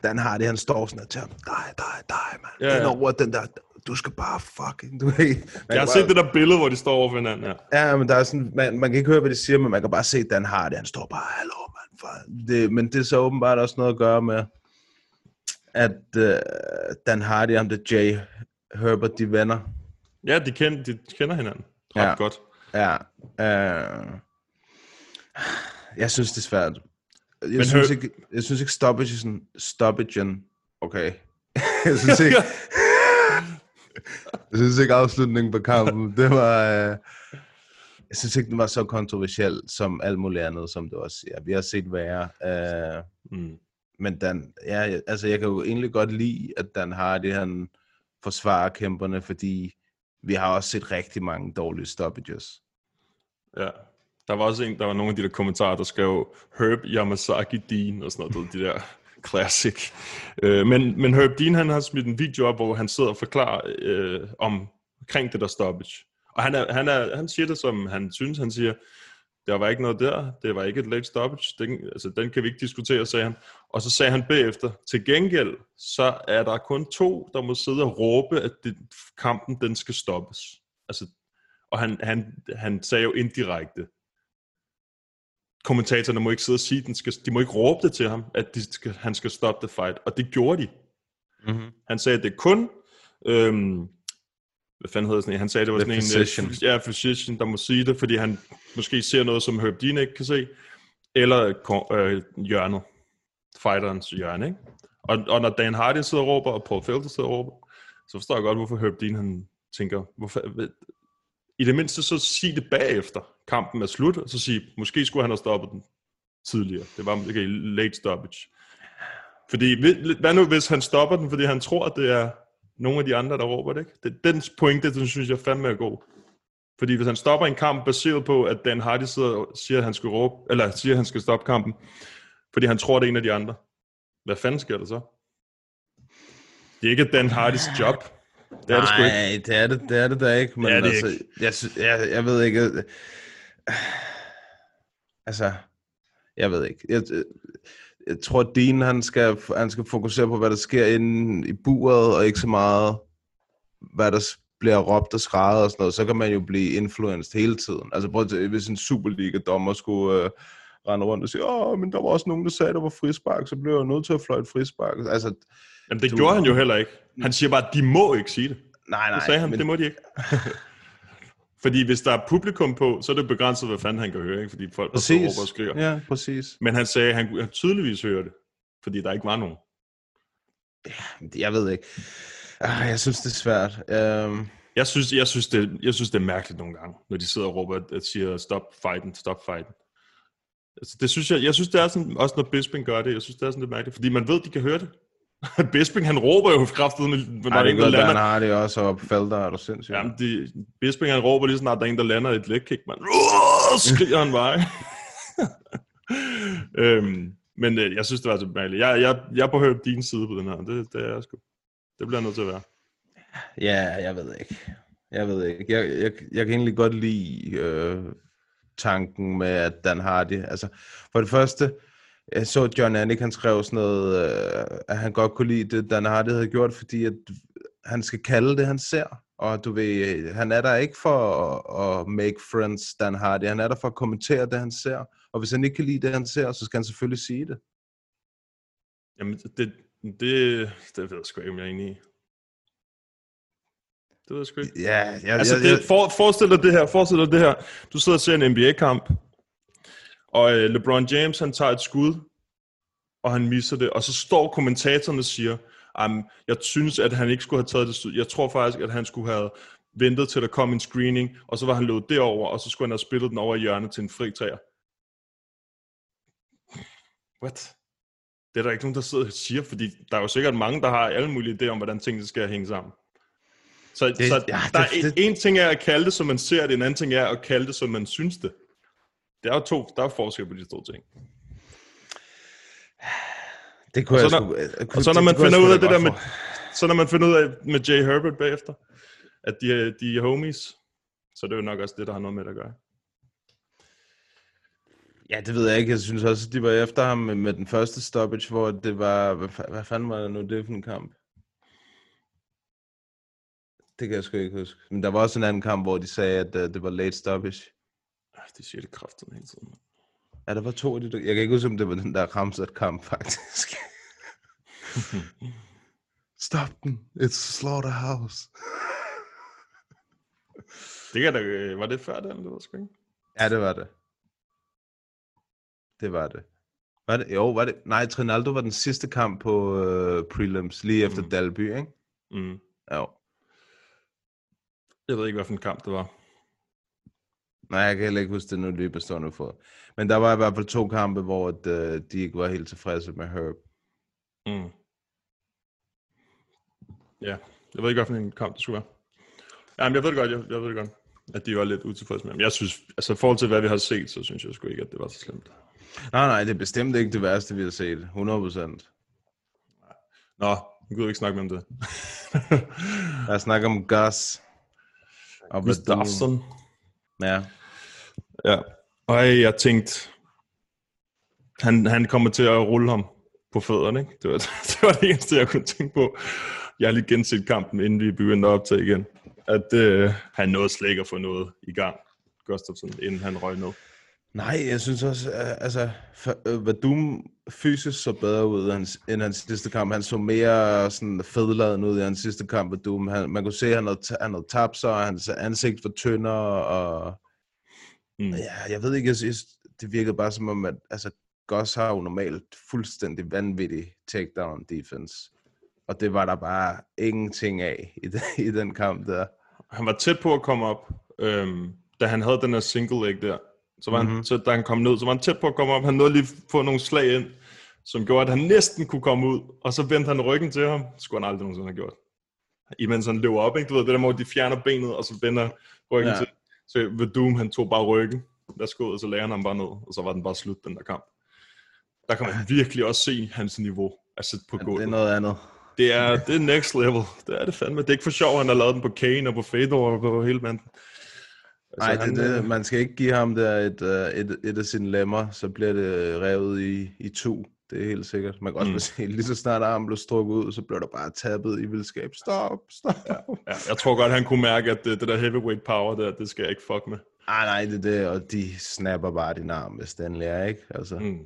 Dan Hardy, han står sådan og til ham. Dig, dig, dig, mand. Ja, Ja, ja. over den der... Du skal bare fucking... Du man Jeg har kan set det der billede, hvor de står over for hinanden, ja. Ja, men der er sådan, man, man kan ikke høre, hvad de siger, men man kan bare se, Dan Hardy, han står bare, hallo, mand. For... Det, men det er så åbenbart også noget at gøre med, at uh, Dan Hardy og der Jay Herbert, de er venner. Ja, de kender, de kender hinanden ret Ja. godt. Ja. Uh, jeg synes, det er svært. Jeg, Men synes, hør- ikke, jeg synes ikke, stoppagen, stoppagen, okay. jeg synes ikke, jeg synes ikke afslutningen på kampen, det var, uh, jeg synes ikke, den var så kontroversiel som alt muligt andet, som du også siger. Vi har set værre. Uh, Mm. men Dan, ja, altså jeg kan jo egentlig godt lide, at Dan Hardy, han forsvarer kæmperne, fordi vi har også set rigtig mange dårlige stoppages. Ja. Der var også en, der var nogle af de der kommentarer, der skrev Herb Yamazaki Dean og sådan noget, de der classic. Øh, men, men Herb Dean, han har smidt en video op, hvor han sidder og forklarer øh, om, omkring det der stoppage. Og han, er, han, er, han siger det, som han synes. Han siger, der var ikke noget der, det var ikke et late stoppage, den, altså, den kan vi ikke diskutere, sagde han. Og så sagde han bagefter, til gengæld, så er der kun to, der må sidde og råbe, at det, kampen den skal stoppes. Altså, og han, han, han sagde jo indirekte, kommentatorerne må ikke sidde og sige, den skal, de må ikke råbe det til ham, at de skal, han skal stoppe the fight. Og det gjorde de. Mm-hmm. Han sagde, at det kun, øhm, hvad fanden hedder sådan en, han sagde, det var The sådan physician. en, øh, ja, physician, der må sige det, fordi han måske ser noget, som Herb Dean ikke kan se, eller øh, hjørnet, fighterens hjørne, ikke? Og, og når Dan Hardy sidder og råber, og Paul Felder sidder og råber, så forstår jeg godt, hvorfor Herb Dean han tænker, hvorfor, i det mindste så sig det bagefter, kampen er slut, og så sige, måske skulle han have stoppet den tidligere. Det var måske late stoppage. Fordi, hvad nu hvis han stopper den, fordi han tror, at det er nogle af de andre, der råber det, ikke? Det, den pointe, den synes jeg fandme er god. Fordi hvis han stopper en kamp baseret på, at Dan Hardy sidder og siger, at han skal råbe, eller siger, at han skal stoppe kampen, fordi han tror, det er en af de andre. Hvad fanden sker der så? Det er ikke Dan Hardys job. Det er det sgu ikke. Nej, det er det, det er det da ikke. Men er det altså, Jeg, sy- jeg, jeg ved ikke... øh, Altså, jeg ved ikke. Jeg, jeg, jeg tror, at Dean han skal, han skal fokusere på, hvad der sker inde i buret, og ikke så meget, hvad der bliver råbt og skrevet og sådan noget. Så kan man jo blive influenced hele tiden. Altså prøv at hvis en Superliga-dommer skulle øh, rende rundt og sige, åh, men der var også nogen, der sagde, der var frispark, så blev jeg nødt til at fløjte frispark. Altså, Jamen, det Du- gjorde han jo heller ikke. Han siger bare, at de må ikke sige det. nej, nej. Det sagde han, men- det må de ikke. Fordi hvis der er publikum på, så er det begrænset, hvad fanden han kan høre, ikke? Fordi folk der sidder og råber og skriger. Ja, præcis. Men han sagde, at han kunne tydeligvis høre det, fordi der ikke var nogen. Jeg ved ikke. Ah, jeg synes, det er svært. Um, Jeg synes, jeg, synes det, jeg synes, det er mærkeligt nogle gange, når de sidder og råber, at siger, stop fighten, stop fighten. Altså, det synes jeg, jeg synes, det er sådan, også når Bisping gør det, jeg synes, det er sådan lidt mærkeligt, fordi man ved, de kan høre det. Bisping, han råber jo kraftigt, når der nej, er det en, er der godt, Dan lander. Hardy også, og Felder er du sindssygt. Jamen, de, Bisping, han råber lige snart, der er en, der lander et leg kick, man. Skriger han bare. øhm, men øh, jeg synes, det var så mærkeligt. Jeg, jeg, jeg er på Herb din side på den her. Det, det er jeg sgu. Det bliver nødt til at være. Ja, jeg ved ikke. Jeg ved ikke. Jeg, jeg, jeg kan egentlig godt lide øh, tanken med, at Dan Hardy... Altså, for det første, jeg så John Anik, han skrev sådan noget, øh, at han godt kunne lide det, Dan Hardy havde gjort, fordi at han skal kalde det, han ser. Og du ved, han er der ikke for at, at make friends, Dan Hardy. Han er der for at kommentere det, han ser. Og hvis han ikke kan lide det, han ser, så skal han selvfølgelig sige det. Jamen, det, det, det ved jeg sgu ikke, om jeg er enig i. Det ved jeg sgu ikke. Ja, jeg, Altså, jeg, det, for, forestil dig det her, forestil dig det her. Du sidder og ser en NBA-kamp, og øh, LeBron James, han tager et skud, og han misser det, og så står kommentatorerne og siger, jeg synes, at han ikke skulle have taget det skud. Jeg tror faktisk, at han skulle have ventet til der kom en screening, og så var han løbet derover, og så skulle han have spillet den over i hjørnet til en fri træer. What? Det er der ikke nogen, der sidder og siger, fordi der er jo sikkert mange, der har alle mulige idéer om, hvordan tingene skal hænge sammen. Så, det, så ja, der det- er det- en ting er at kalde det, som man ser det, en anden ting er at kalde det, som man synes det. Der er to, der er forskel på de to ting. det kunne Og jeg så sgu... når- jeg kunne- Og så når man finder sgu ud af det der med, så når man finder ud af med Jay Herbert bagefter, at de de er homies, Så det er jo nok også det, der har noget med det at gøre. Ja, det ved jeg ikke. Jeg synes også, at de var efter ham med, med den første stoppage, hvor det var... Hvad, hvad fanden var det nu, det for en kamp? Det kan jeg sgu ikke huske. Men der var også en anden kamp, hvor de sagde, at uh, det var late stoppage. Det siger det kraftigt hele tiden. Ja, der var to af de. Jeg kan ikke huske, om det var den der Ramsat kamp, faktisk. Stop den. It's slaughterhouse. Det kan da, øh, var det før den, det jeg sgu ikke. Ja, det var det. Det var det. Var det? Jo, var det? Nej, Trinaldo var den sidste kamp på uh, prelims, lige efter mm. Dalby, ikke? Mm. Jo. Jeg ved ikke, hvad for en kamp det var. Nej, jeg kan heller ikke huske det nu lige på stående for. Men der var i hvert fald to kampe, hvor at, uh, de ikke var helt tilfredse med Herb. Mm. Ja, jeg ved ikke, for en kamp det skulle være. Jamen, jeg ved det godt, jeg, jeg ved det godt, at de var lidt utilfredse med ham. Jeg synes, altså i forhold til, hvad vi har set, så synes jeg sgu ikke, at det var så slemt. Nej, nej, det er bestemt ikke det værste, vi har set. 100 procent. Nå, nu gider vi ikke snakke mere om det. Jeg snakker om Gus. Og Gustafsson. Ja. Ja. Og jeg tænkte, han, han kommer til at rulle ham på fødderne, ikke? Det var, det var det eneste, jeg kunne tænke på. Jeg har lige genset kampen, inden vi begyndte at optage igen. At øh, han nåede slet ikke at få noget i gang, Gustafsson, inden han røg ned. Nej, jeg synes også, uh, altså, øh, Vadum fysisk så bedre ud end hans, end hans sidste kamp. Han så mere sådan fedladen ud i hans sidste kamp, Vadum. Han, man kunne se, at han havde, han havde tabt sig, og hans ansigt var tyndere, og Mm. ja, jeg ved ikke, jeg synes, det virkede bare som om, at altså, Goss har jo normalt fuldstændig vanvittig takedown defense. Og det var der bare ingenting af i, den, i den kamp der. Han var tæt på at komme op, øhm, da han havde den her single leg der. Så, var mm-hmm. han, så da han kom ned, så var han tæt på at komme op. Han nåede lige få nogle slag ind, som gjorde, at han næsten kunne komme ud. Og så vendte han ryggen til ham. Det skulle han aldrig nogensinde have gjort. Imens han løber op, ikke? Du ved, det der måde, de fjerner benet, og så vender ryggen Ja. ja. til. Så Vadum, han tog bare ryggen. Værsgo, og så lagde han ham bare ned. Og så var den bare slut, den der kamp. Der kan man virkelig også se hans niveau. Altså på Det gulvet. er noget andet. Det er, det er next level. Det er det fandme. Det er ikke for sjov, han har lavet den på Kane og på Fedor og på hele manden. Nej, Altså, det, han, det, man skal ikke give ham der et, uh, et, et af sine lemmer, så bliver det revet i, i to. Det er helt sikkert. Man kan også Mm. se, lige så snart armen blev strukket ud, så blev der bare tabet i vildskab. Stop, stop. Ja. Ja, jeg tror godt, han kunne mærke, at det, det der heavyweight power der, det skal jeg ikke fuck med. Ej, nej, det er det, og de snapper bare din arm, hvis den er, ikke? Altså, mm.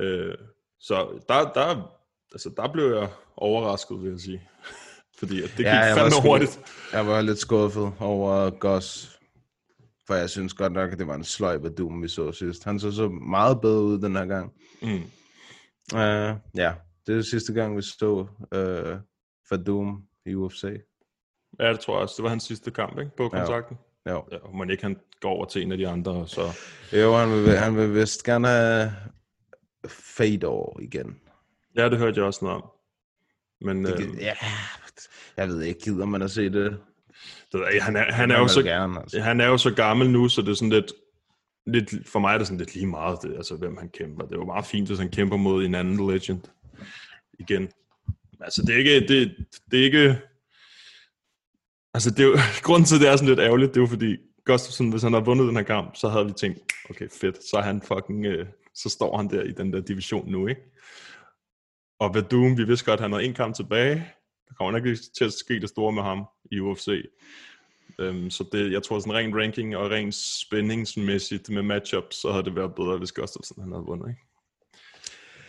Øh, så der, der, altså, der blev jeg overrasket, vil jeg sige. Fordi at det gik Ja, ja, jeg var fandme hurtigt. Jeg var lidt skuffet over Gus, for jeg synes godt nok, at det var en sløj Doom, vi så sidst. Han så så meget bedre ud den her gang. Mm. Uh, ja, det er sidste gang, vi så uh, Doom i UFC. Ja, det tror jeg også. Det var hans sidste kamp, ikke? På kontrakten. Jo. Ja, og man ikke han går over til en af de andre, så... Jo, han vil, han vil vist gerne have Fedor igen. Ja, det hørte jeg også noget om. Men Det, øh, øh, ja, jeg ved ikke, gider man at se det? Det, ved jeg han, er, han, er jo så, gerne, altså. han er jo så gammel nu, så det er sådan lidt, lidt for mig er det sådan lidt lige meget, det, altså hvem han kæmper. Det jo meget fint, hvis han kæmper mod en anden legend igen. Altså det er ikke, det, det er ikke, altså det er jo, grunden til, at det er sådan lidt ærgerligt, det er jo fordi, Gustafsson, hvis han havde vundet den her kamp, så havde vi tænkt, okay fedt, så er han fucking, øh, så står han der i den der division nu, ikke? Og Vadum, vi vidste godt, at han havde en kamp tilbage. Der kommer nok ikke til at ske det store med ham i UFC. Um, så det, jeg tror sådan ren ranking og ren spændingsmæssigt med matchups, så havde det været bedre, hvis Gustafsson han havde vundet, ikke?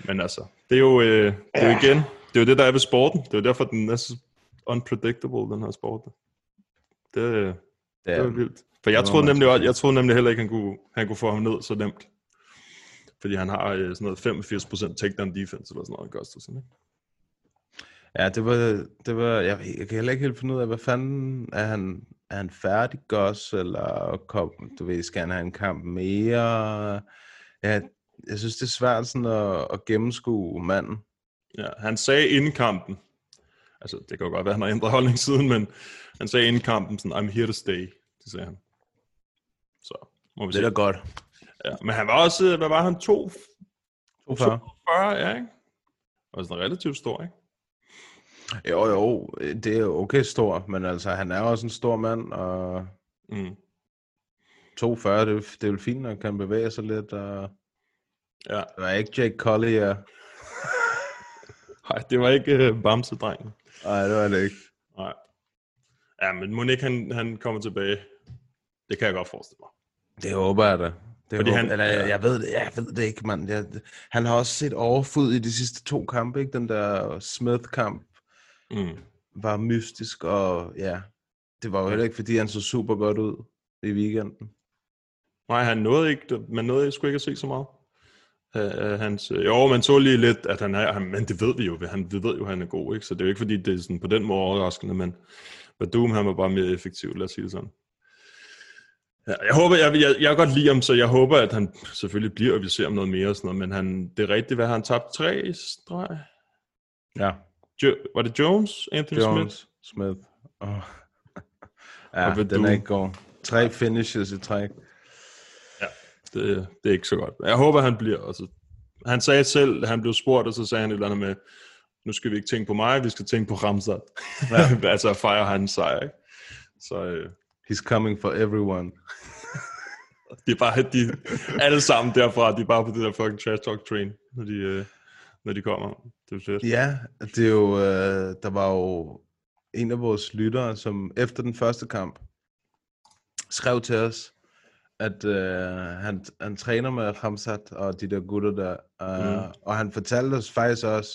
Men altså, det er jo, øh, det er jo igen, det er jo det, der er ved sporten. Det er jo derfor, den er så unpredictable, den her sport. Det, det Det er vildt. For jeg troede, nemlig, også, jeg troede nemlig heller ikke, han kunne, han kunne få ham ned så nemt. Fordi han har øh, sådan noget 85% takedown defense eller sådan noget, Gustafsson, ikke? Ja, det var, det var jeg, jeg kan heller ikke helt finde ud af, hvad fanden, er han, er han færdig Gus, eller kom, du ved, skal han have en kamp mere? Ja, jeg synes, det er svært sådan at, at gennemskue manden. Ja, han sagde inden kampen, altså det kan jo godt være, han har ændret holdning siden, men han sagde inden kampen sådan, I'm here to stay, det sagde han. Så må vi Det er se. da godt. Ja, men han var også, hvad var han, 2, 42. 40, ja, ikke? Og sådan relativt stor, ikke? Jo, jo, det er okay stor, men altså, han er også en stor mand, og Mm. 240, det, det er jo fint, at kan bevæge sig lidt. Og... Ja. Det var ikke Jake Collier. Nej, det var ikke uh, Bamse-drengen. Nej, det var det ikke. Nej. Ja, men Monique, han, han kommer tilbage. Det kan jeg godt forestille mig. Det håber jeg da. Det Fordi håber, han- han, eller, jeg, jeg, ved det, jeg ved det ikke, mand. Jeg, han har også set overfod i de sidste to kampe, ikke? Den der Smith-kamp Mm. var mystisk, og ja, det var jo heller ikke, fordi han så super godt ud i weekenden. Nej, han nåede ikke, man nåede sgu ikke at se så meget. Uh, hans, uh, jo, man så lige lidt, at han er, han, men det ved vi jo, han, vi ved jo, at han er god, ikke? så det er jo ikke, fordi det er sådan på den måde overraskende, men Badum, han var bare mere effektiv, lad os sige det sådan. Ja, jeg håber, jeg, jeg, jeg kan godt lide ham, så jeg håber, at han selvfølgelig bliver, og vi ser ham noget mere og sådan noget, men han, det er rigtigt, hvad han tabt? Tre streg? Ja, Jo, var det Jones? Anthony Smith? Jones, Smith. Oh. ja, den du- er ikke god. Tre finishes i træk. Det, det er ikke så godt. Jeg håber, han bliver. Altså, han sagde selv, han blev spurgt, og så sagde han et eller andet med, nu skal vi ikke tænke på mig, vi skal tænke på Ramsat. Ja. altså at fejre hans sejr, ikke? Så øh, He's coming for everyone. de er bare, de, alle sammen derfra, de er bare på det der fucking trash talk train, når de, øh, når de kommer. Det er fedt. Ja, det er jo, øh, der var jo en af vores lyttere, som efter den første kamp skrev til os, at øh, han, han træner med Ramsat og de der gutter der, øh, mm. og han fortalte os faktisk også,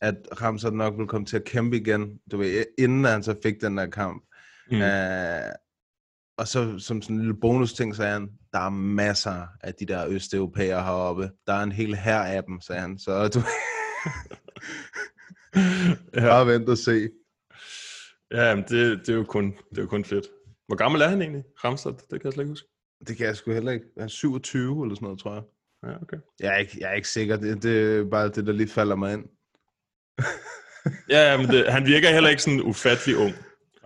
at Ramsat nok ville komme til at kæmpe igen, du ved, inden han så fik den der kamp. Mm. Øh, og så som sådan en lille bonus ting, sagde han, der er masser af de der østeuropæere heroppe. Der er en hel her af dem, sagde han. Så du Ja, bare vent og se. ja men det, det, er jo kun, det er jo kun fedt. Hvor gammel er han egentlig, Ramsat? Det kan jeg slet ikke huske. Det kan jeg sgu heller ikke. Han er 27 eller sådan noget, tror jeg. Ja, okay. Jeg er ikke, jeg er ikke sikker. Det, det er bare det, der lige falder mig ind. Ja, ja, men det, han virker heller ikke sådan ufattelig ung.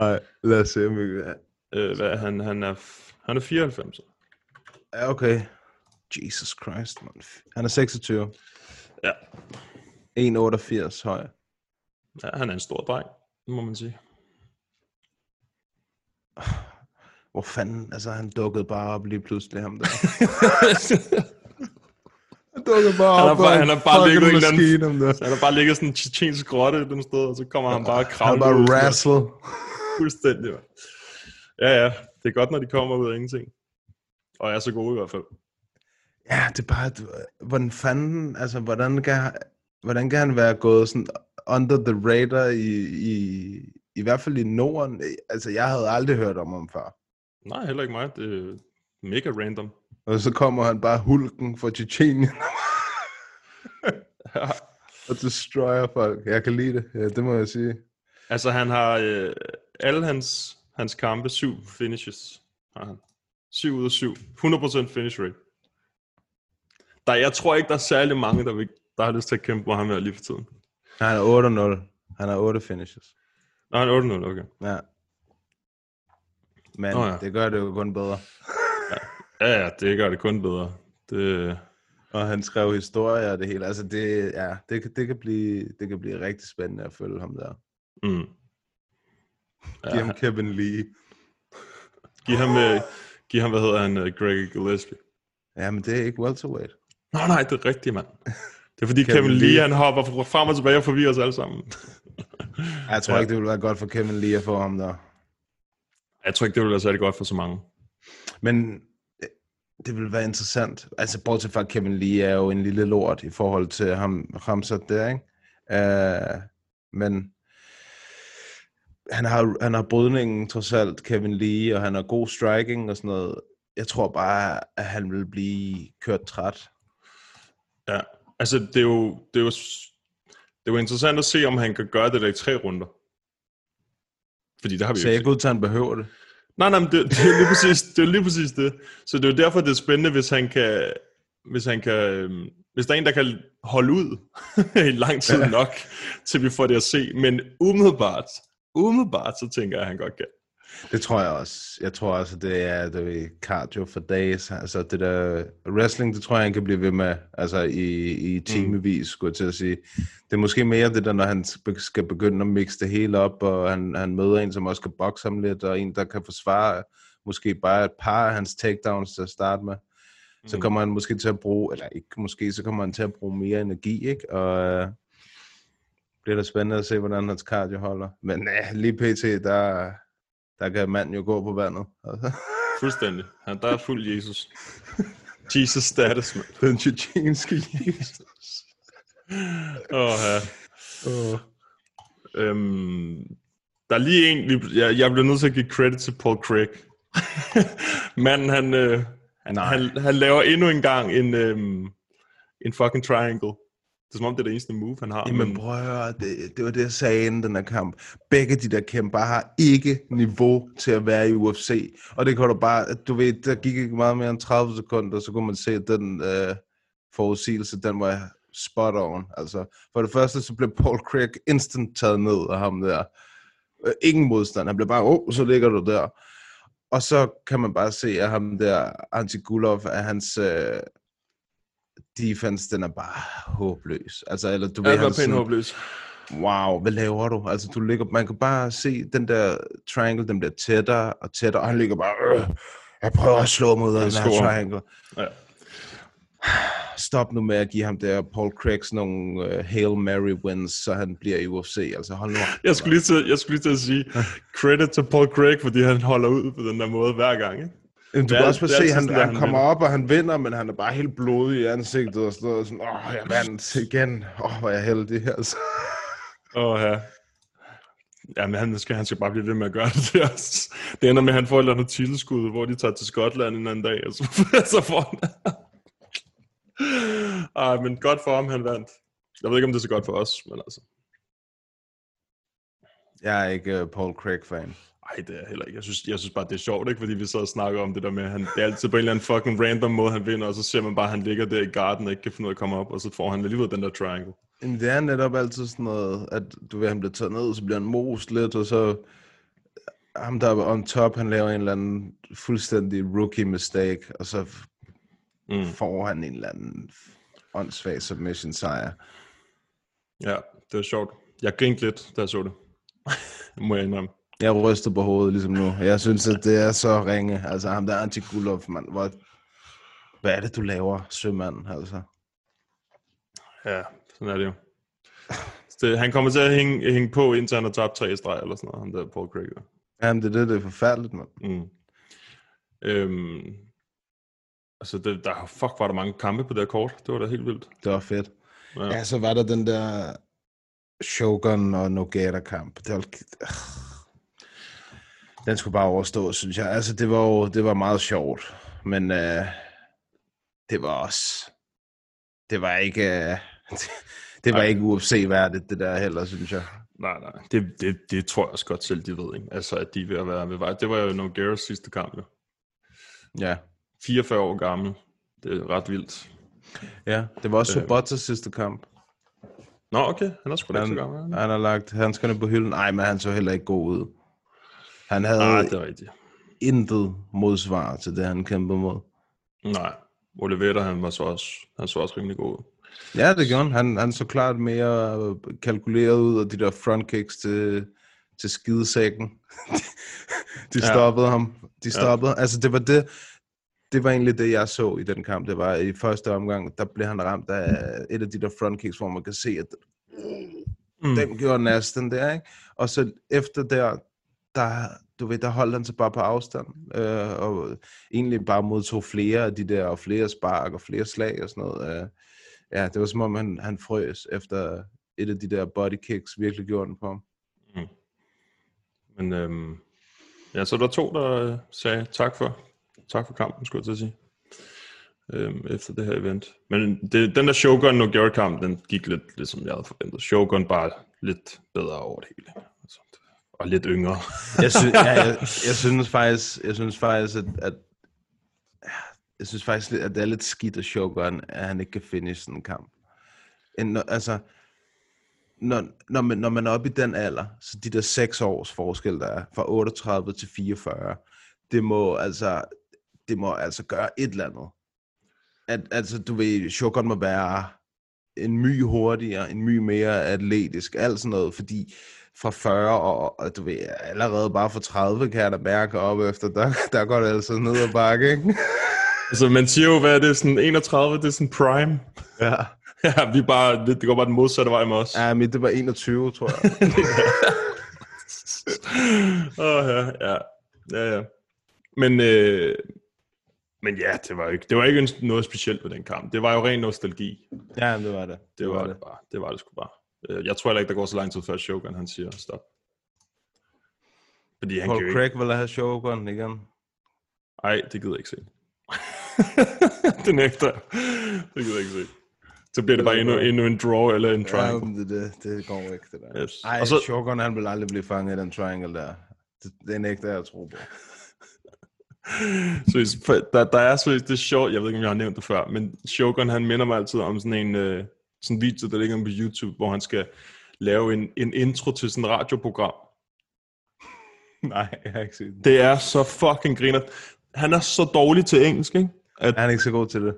Nej, lad os se, om vi kan... Øh, hvad, han, han, er, han er 94. Ja, okay. Jesus Christ, man. Han er 26. Ja. 1,88 høj. ja, han er en stor dreng, må man sige. Hvor fanden, altså han dukkede bare op lige pludselig, ham der. han dukkede bare Han op, bare- han har bare ligget en eller anden- maskine, ham der. Han har bare ligget sådan en tjetjensk grotte den sted, og så kommer han bare Han kravle bare der. Fuldstændig, mand. Ja, ja. Det er godt, når de kommer ud af ingenting. Og er så gode i hvert fald. Ja, det er bare, hvordan fanden, altså, hvordan kan, hvordan kan han være gået sådan under the radar i, i, i hvert fald i Norden? Altså, jeg havde aldrig hørt om ham før. Nej, heller ikke mig. Det er mega random. Og så kommer han bare hulken for Tjetjenien Ja. og destroyer folk. Jeg kan lide det, ja, det må jeg sige. Altså, han har øh, alle hans, hans kampe, syv finishes. Har han. Syv ud af syv. 100% finish rate. Der, jeg tror ikke, der er særlig mange, der, vil, der har lyst til at kæmpe med ham her lige for tiden. Han er 8-0. Han har 8 finishes. Nå, han er 8-0, okay. Ja. Men oh, ja. ja. det gør det jo kun bedre. Ja, ja, det gør det kun bedre. Det, Og han skrev historier og det hele. Altså, det, ja, det, kan- det, kan blive, det kan blive rigtig spændende at følge ham der. mm. Giv ham Kevin Lee. Giv ham, øh, giv ham, hvad hedder han, øh, Greg Gillespie. Ja, men det er ikke welterweight. Nå nej, det er rigtigt, mand. Det er fordi Kevin, Kevin Lee, Lee. han hopper frem og tilbage og forvirrer os alle sammen. Jeg tror Ja. ja. ikke, det ville være godt for Kevin Lee at få ham der. Jeg tror ikke, det vil være særlig godt for så mange. Men øh, det ville være interessant. Altså, bortset fra, at Kevin Lee er jo en lille lort i forhold til ham, Ramsat der, ikke? Uh, men han har, han har brydningen trods alt, Kevin Lee, og han har god striking og sådan noget. Jeg tror bare, at han vil blive kørt træt. Ja, altså det er jo, det er jo, det er jo interessant at se, om han kan gøre det der i tre runder. Fordi det har vi Så jo jeg ikke ud til, han behøver det. Nej, nej, men det, det, er lige præcis, det er lige præcis det. Så det er jo derfor, det er spændende, hvis han kan, hvis han kan, øhm, hvis der er en, der kan holde ud i lang tid nok, til vi får det at se. Men umiddelbart, umiddelbart, så tænker jeg, at han godt kan. Det tror jeg også. Jeg tror også, at det er det er cardio for days. Altså det der wrestling, det tror jeg, han kan blive ved med. Altså i, i timevis, skulle jeg til at sige. Det er måske mere det der, når han skal begynde at mixe det hele op, og han, han møder en, som også kan bokse ham lidt, og en, der kan forsvare, måske bare et par af hans takedowns til at starte med, så Mm. kommer han måske til at bruge, eller ikke måske, så kommer han til at bruge mere energi, ikke? Og øh, bliver det spændende at se, hvordan hans cardio holder. Men øh, lige pt, der, der kan manden jo gå på vandet. Altså. Fuldstændig. Han der er fuld Jesus. Jesus status, mand. Den tjetjenske Jesus. Åh, ja. Øhm, der er lige en, jeg, jeg bliver nødt til at give credit til Paul Craig. Manden, han, øh, han, Nej. han, han laver endnu en gang en, øhm, en fucking triangle. Det er som om, det er det eneste move, han har. Jamen prøv at høre, det, det var det, jeg sagde inden den her kamp. Begge de der kæmper har ikke niveau til at være i UFC. Og det kan du bare, du ved, der gik ikke meget mere end 30 sekunder, så kunne man se, at den øh, forudsigelse, den var spot on. Altså, for det første, så blev Paul Craig instant taget ned af ham der. Øh, ingen modstand. Han blev bare, åh, oh, så ligger du der. Og så kan man bare se, at ham der, Antigulov, at hans øh, defense, den er bare håbløs. Altså, eller du ved, Alt var han pænt håbløs. wow, hvad laver du? Altså, du ligger, man kan bare se den der triangle, den bliver tættere og tættere, og han ligger bare, øh, jeg prøver at slå mod den her triangle. Ja. Stop nu med at give ham der Paul Craig sådan nogle uh, Hail Mary wins, så han bliver i UFC. Altså, hold nu op. Jeg skulle, lige til, jeg skulle lige til at sige credit til Paul Craig, fordi han holder ud på den der måde hver gang. Ikke? Jamen, du Det kan er- også se, altid han, der, han han kommer op, og han vinder, men han er bare helt blodig i ansigtet og sådan noget. Sådan, åh, jeg vandt igen. Åh, hvor er jeg heldig. Altså. Og ja. Jamen, han skal, han skal bare blive ved med at gøre det. Også. det ender med, at han får et eller andet titelskud, hvor de tager til Skotland en anden dag, og så, så får han... Ej, men godt for ham, han vandt. Jeg ved ikke, om det er så godt for os, men altså... Jeg er ikke uh, Paul Craig-fan. Ej, det er heller ikke. Jeg synes, jeg synes bare, det er sjovt, ikke? Fordi vi så og snakker om det der med, at han, det er altid på en eller anden fucking random måde, han vinder, og så ser man bare, at han ligger der i garden og ikke kan finde ud af at komme op, og så får han alligevel den der triangle. Jamen, det er netop altid sådan noget, at du ved, han bliver taget ned, så bliver han most lidt, og så ham der er on top, han laver en eller anden fuldstændig rookie mistake, og så Mm. får han en eller anden åndssvag submission sejr. Ja, det var sjovt. Jeg grinte lidt, da jeg så det. Det må jeg indrømme. Jeg ryster på hovedet ligesom nu. Jeg synes, at det er så ringe. Altså ham der Antigulov, mand. Hvor... Hvad er det, du laver, sømand? Altså. Ja, sådan er det jo. Så Det, han kommer til at hænge, hænge på, indtil han har tabt tre streg, eller sådan noget, ham der Paul Craig. Jamen, det er det, det er forfærdeligt, mand. Mm. Øhm, altså, det, der, fuck, var der mange kampe på det her kort. Det var da helt vildt. Det var fedt. Ja. Ja, så var der den der Shogun og Nogata-kamp. Det var... Den skulle bare overstå, synes jeg. Altså, det var jo det var meget sjovt. Men øh, det var også... Det var ikke... Øh, det var Nej. ikke UFC-værdigt, det der heller, synes jeg. Nej, nej. Det, det, det tror jeg også godt selv, de ved. Ikke? Altså, at de er ved at være ved vej. Det var jo Nogueras sidste kamp, jo. Ja. 44 år gammel. Det er ret vildt. Ja, det var også Øh. Sobotas sidste kamp. Nå, okay. Han er sgu da ikke Han, så gammel. han har lagt handskerne på hylden. Nej, men han så heller ikke god ud. Han havde Nej, det er rigtigt. intet modsvar til det, han kæmpede mod. Nej. Oliveira, han var så også, han så også rimelig god. Ja, det gjorde han. han. Han så klart mere kalkuleret ud, og de der frontkicks til, til skidesækken, de Ja. stoppede ham. De stoppede. Ja. Altså, det var det, det var egentlig det, jeg så i den kamp. Det var i første omgang, der blev han ramt af et af de der frontkicks, hvor man kan se, at Mm. den gjorde næsten der, ikke? Og så efter der, der, du ved, der holdt han sig bare på afstand, øh, og egentlig bare modtog flere af de der, og flere spark, og flere slag og sådan noget. Øh, ja, det var som om, han, han frøs efter et af de der body kicks virkelig gjorde den på ham. Mm. Men øhm, ja, så der var to, der øh, sagde tak for, tak for kampen, skulle jeg til at sige. Øhm, efter det her event. Men det, den der Shogun Nogueira kamp, den gik lidt, lidt som jeg havde forventet. Shogun bare lidt bedre over det hele. Og lidt yngre. Jeg, synes, ja, jeg, jeg synes faktisk, jeg synes faktisk, at, at jeg synes faktisk, at det er lidt skidt af Shogun, at han ikke kan finish sådan en kamp. En, altså, når, når, man, når man er oppe i den alder, så de der seks års forskel, der er fra 38 til 44, det må altså, det må altså gøre et eller andet. At, altså, du ved, Shogun må være en my hurtigere, en my mere atletisk, alt sådan noget, fordi fra 40 og, og du ved, allerede bare fra 30 kan jeg da mærke op efter, der, der går det altså ned ad bakke, ikke? Altså, man siger jo, hvad er det, sådan 31, det er sådan prime. Ja. Ja, vi bare, det, det går bare den modsatte vej med os. Ja, mit det var 21, tror jeg. Åh, ja, ja. Ja, ja. Men, øh, men ja, det var ikke, det var ikke noget specielt ved den kamp. Det var jo ren nostalgi. ja, det var det. Det var det bare. Det var det sgu bare. Øh, Jeg tror heller ikke, der går så lang tid før Shogun, han siger stop. Fordi han kan Paul ikke... Craig vil have Shogun igen. Ej, det gider jeg ikke se. det jeg. Det gider jeg ikke se. Så bliver det bare endnu, endnu en draw eller en Ja, triangle. men det, det, det går ikke, det der. Yes. Ej, Og så- Shogun, han vil aldrig blive fanget i den triangle der. Det, det nægter jeg at tro på. Så der, der er så det er sjovt, jeg ved ikke, om jeg har nævnt det før, men Shogun, han minder mig altid om sådan en øh, sådan video, der ligger på YouTube, hvor han skal lave en, en intro til sådan et radioprogram. Nej, jeg har ikke set den. Det er så fucking griner. Han er så dårlig til engelsk, ikke? At, Han er ikke så god til det.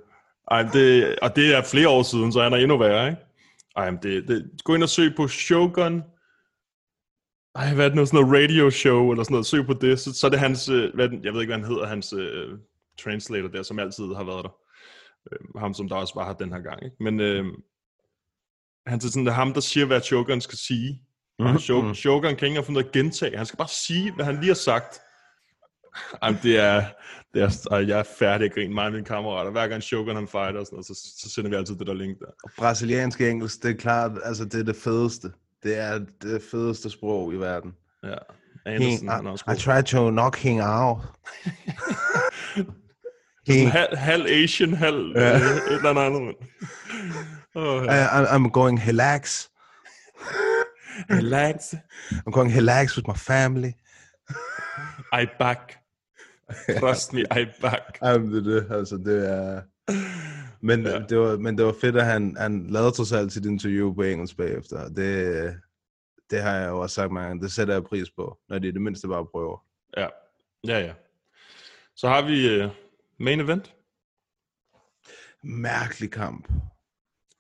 ej, det, og det er flere år siden, så han er endnu værre, ikke? Ej, men det, det, gå ind og søg på Shogun. Ej, hvad er det nu? Sådan noget radio show eller sådan noget. Søg på det. Så, så er det hans, øh, hvad den, jeg ved ikke, hvad han hedder, hans uh, translator der, som altid har været der. Uh, ham, som der også var her den her gang, ikke? Men uh, han er sådan, det er ham, der siger, hvad Shogun skal sige. Mm-hmm. Shogun, Shogun kan ikke engang finde af at gentage. Han skal bare sige, hvad han lige har sagt. Ej, men det er, det er, jeg er færdig at grine mig og mine kammerater. Hver gang Shogun han fighter og sådan noget, så, så sender vi altid det der link der. Brasiliansk engelsk, det er klart, altså det er det fedeste. Det er det fedeste sprog i verden. Ja. He, Anderson, han er I, I tried to knock him out. He, halv, halv Asian, halv Ja. øh, et eller andet. Åh, I, ja. I- I'm going relax. Relax. I'm going relax with my family. I back. Trust me, I back. Jamen, det er det, altså det er... Men, ja. det var, men det var fedt, at han, han lavede trods alt sit interview på engelsk bagefter. Det, det har jeg jo også sagt mange gange. Det sætter jeg pris på, når de i det mindste bare prøver. Ja, ja, ja. Så har vi uh, main event. Mærkelig kamp.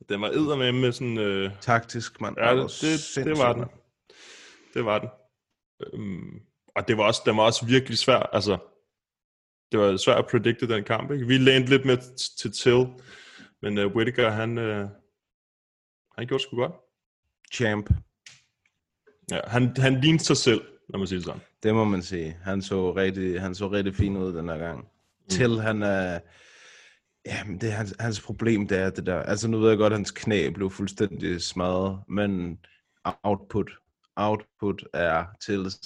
Den var eddermame med sådan... Uh, Taktisk, mand. ja, det, det, det var den. Det var den. Um, og det var også, den var også virkelig svær. Altså, det var svært at predikte den kamp. Ikke? Vi lænede lidt med til til, men uh, Whittaker, han, uh, han gjorde sgu godt. Champ. Ja, han, han lignede sig selv, når man siger det sådan. Det må man sige. Han så rigtig, han så rigtig fin ud den her gang. Mm. Til han er... Ja, men det er hans, hans problem, det er det der. Altså nu ved jeg godt, at hans knæ blev fuldstændig smadret, men output, output er Tils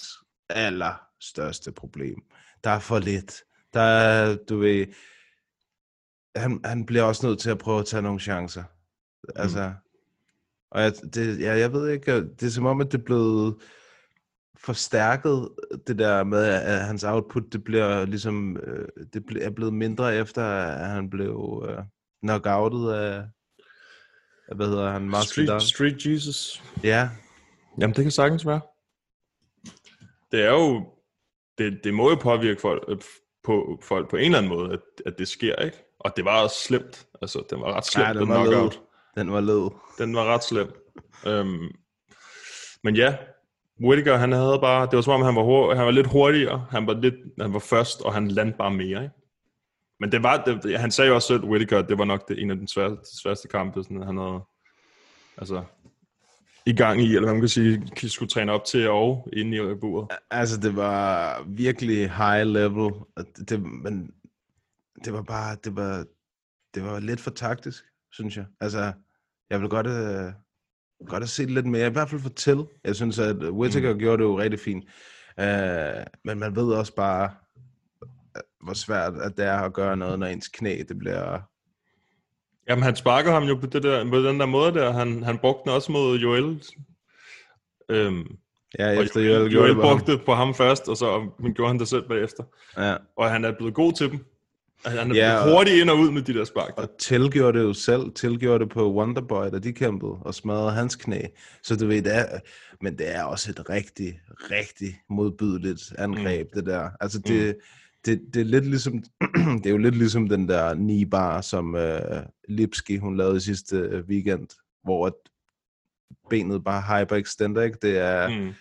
allerstørste problem. Der er for lidt. Der er, du ved, han, han bliver også nødt til at prøve at tage nogle chancer. Altså, og jeg, det, ja, jeg ved ikke, det er som om, at det er blevet forstærket, det der med, at hans output, det bliver ligesom, øh, det er blevet mindre efter, at han blev øh, knockoutet af, af, hvad hedder han, Masvidal. Street, Street Jesus. Ja, Jamen, det kan sagtens være. Det er jo... Det, det må jo påvirke folk øh, på, folk på en eller anden måde, at, at det sker, ikke? Og det var også slemt. Altså, det var ret slemt, ja den, den var knockout. led. Den var led. Den var ret slem. Øhm, men ja, Whittaker, han havde bare... Det var som om, han var, han var lidt hurtigere. Han var, lidt, han var først, og han landte bare mere, ikke? Men det var, det, han sagde jo også selv, Whittaker, det var nok det, en af de sværeste, sværeste kampe, sådan, han havde altså, i gang i, eller hvad man kan sige, skulle træne op til og inde i buret. Altså, det var virkelig high level. Det, det, men det var bare, det var, det var lidt for taktisk, synes jeg. Altså, jeg vil godt, øh, godt have set lidt mere, i hvert fald for til. Jeg synes, at Whittaker mm. gjorde det jo rigtig fint. Uh, men man ved også bare, øh, hvor svært at det er at gøre noget, når ens knæ, det bliver... Jamen, han sparker ham jo på, det der, på den der måde der. Han, han brugte den også mod Joel. Øhm, Ja, efter Joel, Joel, Joel brugte det på ham først, og så men gjorde han det selv bagefter. Ja. Og han er blevet god til dem. Altså, Han er Ja, hurtigt ind og ud med de der spark. Og Til gjorde det jo selv. Til gjorde det på Wonderboy, da de kæmpede og smadrede hans knæ. Så du ved, det er, men det er også et rigtig, rigtig modbydeligt angreb, mm. det der. Altså det, mm. det, det er lidt ligesom, det er jo lidt ligesom den der Nibar, som uh, Lipski, hun lavede i sidste øh, weekend, hvor at benet bare hyperextender, ikke? Det er, Mm.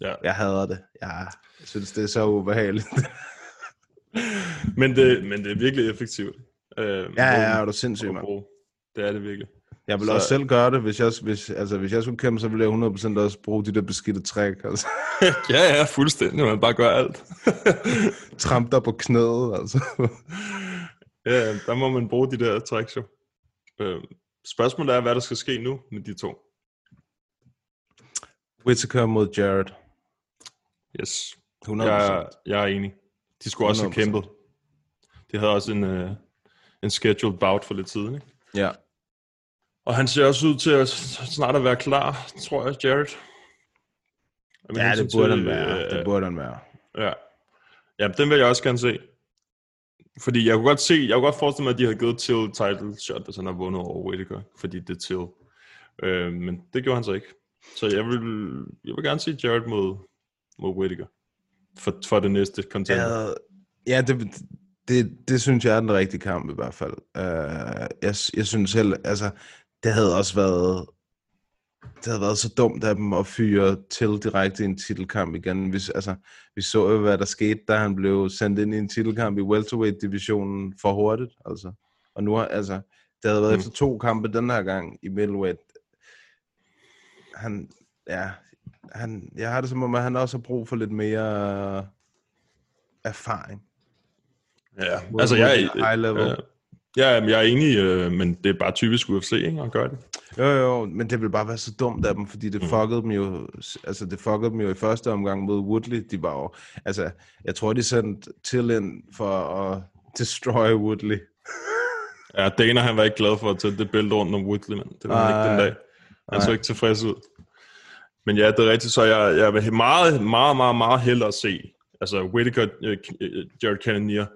Ja. jeg hader det. Jeg synes, det er så ubehageligt. Men, det, men det er virkelig effektivt. Øh, ja, ja, er du sindssyg, at mand. Det er det virkelig. Jeg vil Så- også selv gøre det, hvis jeg, hvis, altså, hvis jeg skulle kæmpe, så ville jeg 100% også bruge de der beskidte træk. Altså. ja, ja, fuldstændig. Man bare gør alt. Tramp dig på knæet, altså. ja, der må man bruge de der tricks jo. Øh, spørgsmålet er, hvad der skal ske nu med de to. Whittaker mod Jared. Yes. 100%. Jeg, jeg er enig. De skulle også have 100%. kæmpet. De havde også en, uh, en scheduled bout for lidt siden, ikke? Ja. Og han ser også ud til at snart at være klar, tror jeg, Jared. Ja, det burde til, han være. øh, Det burde han være. Ja. ja, den vil jeg også gerne se. Fordi jeg kunne godt se, jeg kunne godt forestille mig, at de havde givet til title shot, hvis han har vundet over Whittaker, fordi det er til. Øh, men det gjorde han så ikke. Så jeg vil, jeg vil gerne se Jared mod, mod Whittaker. For, for det næste contender. Ja, ja det, det, det synes jeg er den rigtige kamp i hvert fald. Uh, jeg, jeg synes selv, altså, det havde også været, det havde været så dumt af dem at fyre til direkte i en titelkamp igen. Hvis, altså, vi så jo, hvad der skete, da han blev sendt ind i en titelkamp i welterweight-divisionen for hurtigt. Altså. Og nu har, altså, det havde været Mm. efter to kampe den her gang i middleweight. Han, ja, han, jeg har det som om, at han også har brug for lidt mere erfaring. Ja, Mod- altså jeg, high level. Ja, ja, men jeg er enig, øh, men det er bare typisk UFC, ikke, at gøre det. Jo, jo, men det ville bare være så dumt af dem, fordi det Mm. fuckede dem jo, altså det fuckede dem jo i første omgang mod Woodley. De var jo, altså, jeg tror, de sendte til ind for at destroy Woodley. Ja, Dana han var ikke glad for at tage det bælte rundt om Woodley, men det var han ikke den dag. Han så Nej. ikke tilfreds ud. Men ja, det er rigtigt, så jeg, jeg vil meget, meget, meget, meget hellere se, altså Whittaker, øh, øh, Jared Cannonier,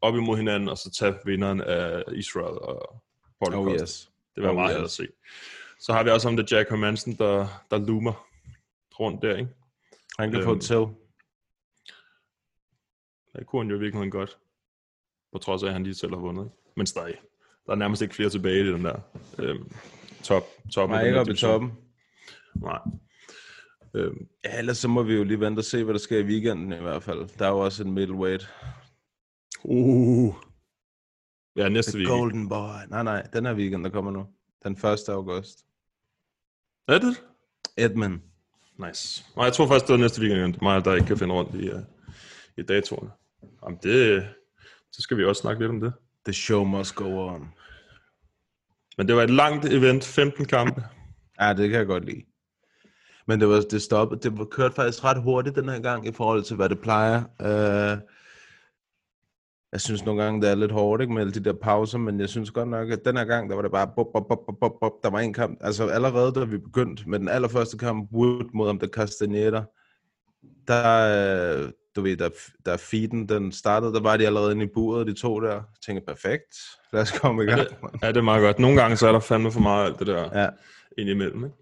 op imod hinanden, og så tage vinderen af Israel og Paul Oh yes. Det vil jeg Oh, meget yes. hellere se. Så har vi også om det Jack Hermansen, der, der loomer rundt der, ikke? Han kan Øhm, få et til. Det kunne han jo i virkeligheden godt. På trods af, at han lige selv har vundet. ikke? Men stadig. Der er nærmest ikke flere tilbage i den der øhm, top, top Nej, ikke oppe i toppen. Nej. Øhm, Ja, ellers så må vi jo lige vente og se, hvad der sker i weekenden i hvert fald. Der er jo også en middleweight. uh. Ja, næste The weekend. Golden Boy. Nej, nej, den her weekend, der kommer nu. Den 1. august. Er det? Edmund. Nice. Nej, jeg tror faktisk, det var næste weekend. Det er mig, der ikke kan finde rundt i, uh, i datoerne. Jamen, det, så skal vi også snakke lidt om det. The show must go on. Men det var et langt event, 15 kampe. Ja, det kan jeg godt lide. Men det var det stoppede, det var kørt faktisk ret hurtigt den her gang i forhold til hvad det plejer. Uh, jeg synes nogle gange det er lidt hårdt ikke med alle de der pauser, men jeg synes godt nok at den her gang der var det bare bop, bop, bop, bop, bop, der var en kamp. Altså allerede da vi begyndte med den allerførste kamp Wood mod om der Castaneda, der øh, du ved, der, der feeden, den startede, der var de allerede inde i buret, de to der. Jeg tænkte, perfekt, lad os komme i Ja, gang. det, ja, det er meget godt. Nogle gange så er der fandme for meget alt det der Ja. ind imellem. Ikke?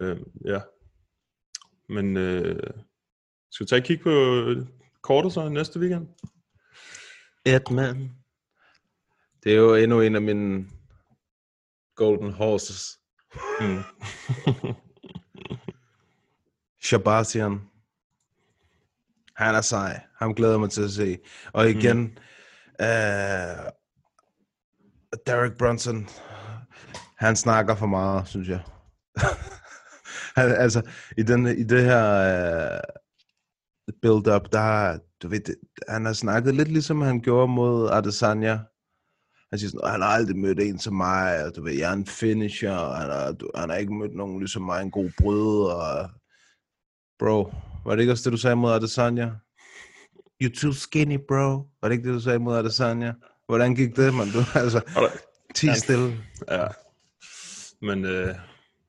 Øh, ja. Men øh, skal vi tage et kig på øh, kortet så næste weekend? Edman. Det er jo endnu en af mine golden horses. Mm. Shabazian. Han er sej. Ham glæder mig til at se. Og igen, mm. uh, Derek Brunson, han snakker for meget, synes jeg. altså, i, den, i det her uh, build-up, der har, du ved, han har snakket lidt ligesom han gjorde mod Adesanya. Han siger sådan, han har aldrig mødt en som mig, og du ved, jeg er en finisher, og han har, du, han har ikke mødt nogen ligesom mig, en god brød, og bro, var det ikke også det, du sagde mod Adesanya? You too skinny, bro. Var det ikke det, du sagde mod Adesanya? Hvordan gik det, man? Du, altså, ti stille. ja. Men øh,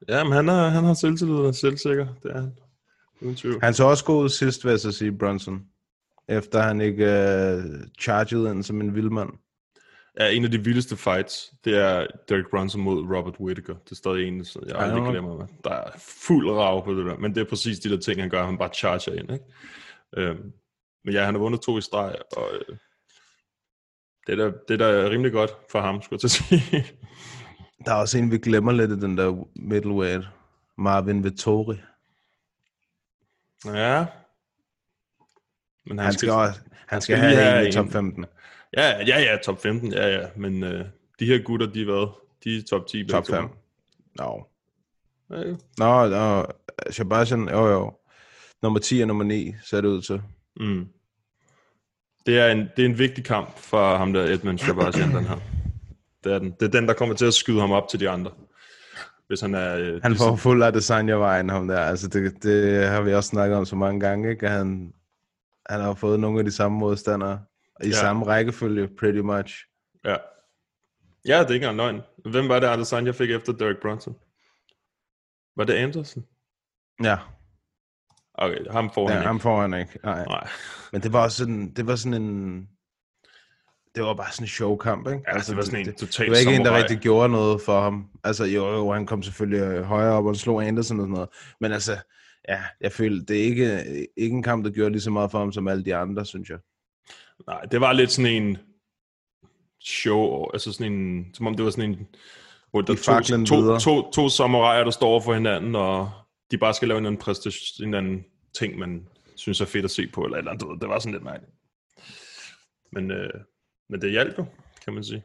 ja, men han, er, han har selvtillid og selvsikker. Det er han. Uden tvivl. Han så også god ud sidst, vil jeg så sige, Brunson. Efter han ikke uh, chargede ind som en vild mand. Ja, en af de vildeste fights, det er Derek Brunson mod Robert Whittaker. Det er stadig en, jeg Ja, aldrig glemmer mig. Der er fuld rav på det der. Men det er præcis de der ting, han gør. Han bare charger ind, ikke? Øhm, Men ja, han har vundet to i streg, og øh, det, er da, det er da rimelig godt for ham, skulle jeg til at sige. Der er også en, vi glemmer lidt i den der middleweight. Marvin Vettori. ja. Men Han skal, også, han skal, skal have en i top 15. Ja, ja, ja, top 15, ja, ja. Men øh, de her gutter, de er hvad? De er top 10. begge Top to. 5. Nå. Ja, ja. Nå, nå. Shabazzian, jo jo. Nummer 10 og nummer 9, ser det ud til. Mm. Det, er en, det er en vigtig kamp for ham der, Edmund Shabazzian, den her. Det er, den. det er den, der kommer til at skyde ham op til de andre. Hvis han er... Øh, Han får fuld af designervejen, ham der. Altså, det, det har vi også snakket om så mange gange, ikke? Han, han har fået nogle af de samme modstandere. I Ja. ja. samme rækkefølge, pretty much. Ja. Ja, det er ikke engang løgn. Hvem var det, Adesanya fik efter Derek Brunson? Var det Anderson? Ja, Okay, ham får ja han ham ikke. får han ikke. Nej. Nej. Men det var også sådan, det var sådan en... Det var bare sådan en showkamp, ikke? Ja, det var sådan en det, total det var ikke en, der samurai. rigtig gjorde noget for ham. Altså, jo, jo, han kom selvfølgelig øh, højere op og slog Anderson og sådan noget. Men altså, ja, jeg føler, det er ikke, ikke en kamp, der gjorde lige så meget for ham som alle de andre, synes jeg. Nej, det var lidt sådan en show, altså sådan en, som om det var sådan en, hvor der er to, to, videre. to, to samuraier, der står over for hinanden, og de bare skal lave en anden, præstation, en anden ting, man synes er fedt at se på, eller eller andet, det var sådan lidt mærkeligt. Men, øh, men det hjalp jo, kan man sige.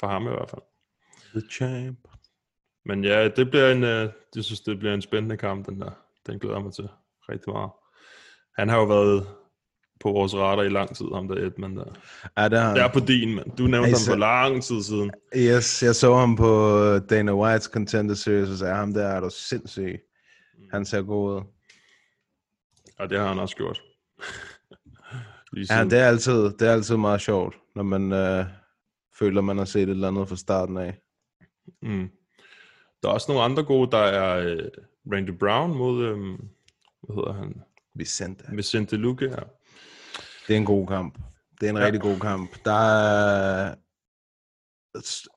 For ham i hvert fald. The champ. Men ja, det bliver en, øh, jeg synes, det bliver en spændende kamp, den der. Den glæder mig til rigtig meget. Han har jo været på vores radar i lang tid, ham der Edmund der. Ja, det har han. Jeg er på din, mand. Du nævnte ham for lang tid siden. Yes, jeg så ham på Dana White's Contender Series, og sagde, ham der er du sindssyg. Han ser god ud. Og det har han også gjort. Lige Ja, siden. det er altid, det er altid meget sjovt, når man øh, føler, man har set et eller andet fra starten af. Mm. Der er også nogle andre gode, der er øh, Randy Brown mod, øh, hvad hedder han? Vicente. Vicente Luque her. Det er en god kamp. Det er en Ja. ja. rigtig god kamp. Der er...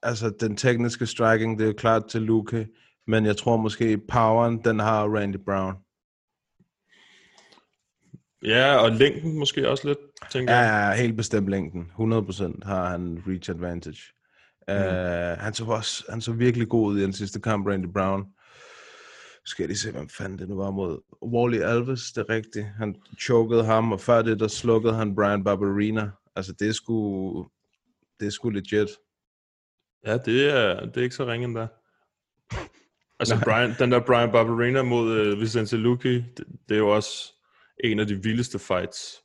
Altså, den tekniske striking, det er klart til Luke, men jeg tror måske, poweren, den har Randy Brown. Ja, og længden måske også lidt, tænker Ja, jeg. ja, helt bestemt længden. 100% har han reach advantage. Mm. Uh, han, så også, han så virkelig god ud i den sidste kamp, Randy Brown. Skal jeg lige se, hvem fanden det nu var mod. Wally Alves, det er rigtigt. Han chokede ham, og før det, der slukkede han Brian Barberina. Altså, det er sgu, det er sgu legit. Ja, det er, det er ikke så ringe endda. Altså, Brian, den der Brian Barberina mod øh, Vicente Luque, det, det er jo også en af de vildeste fights.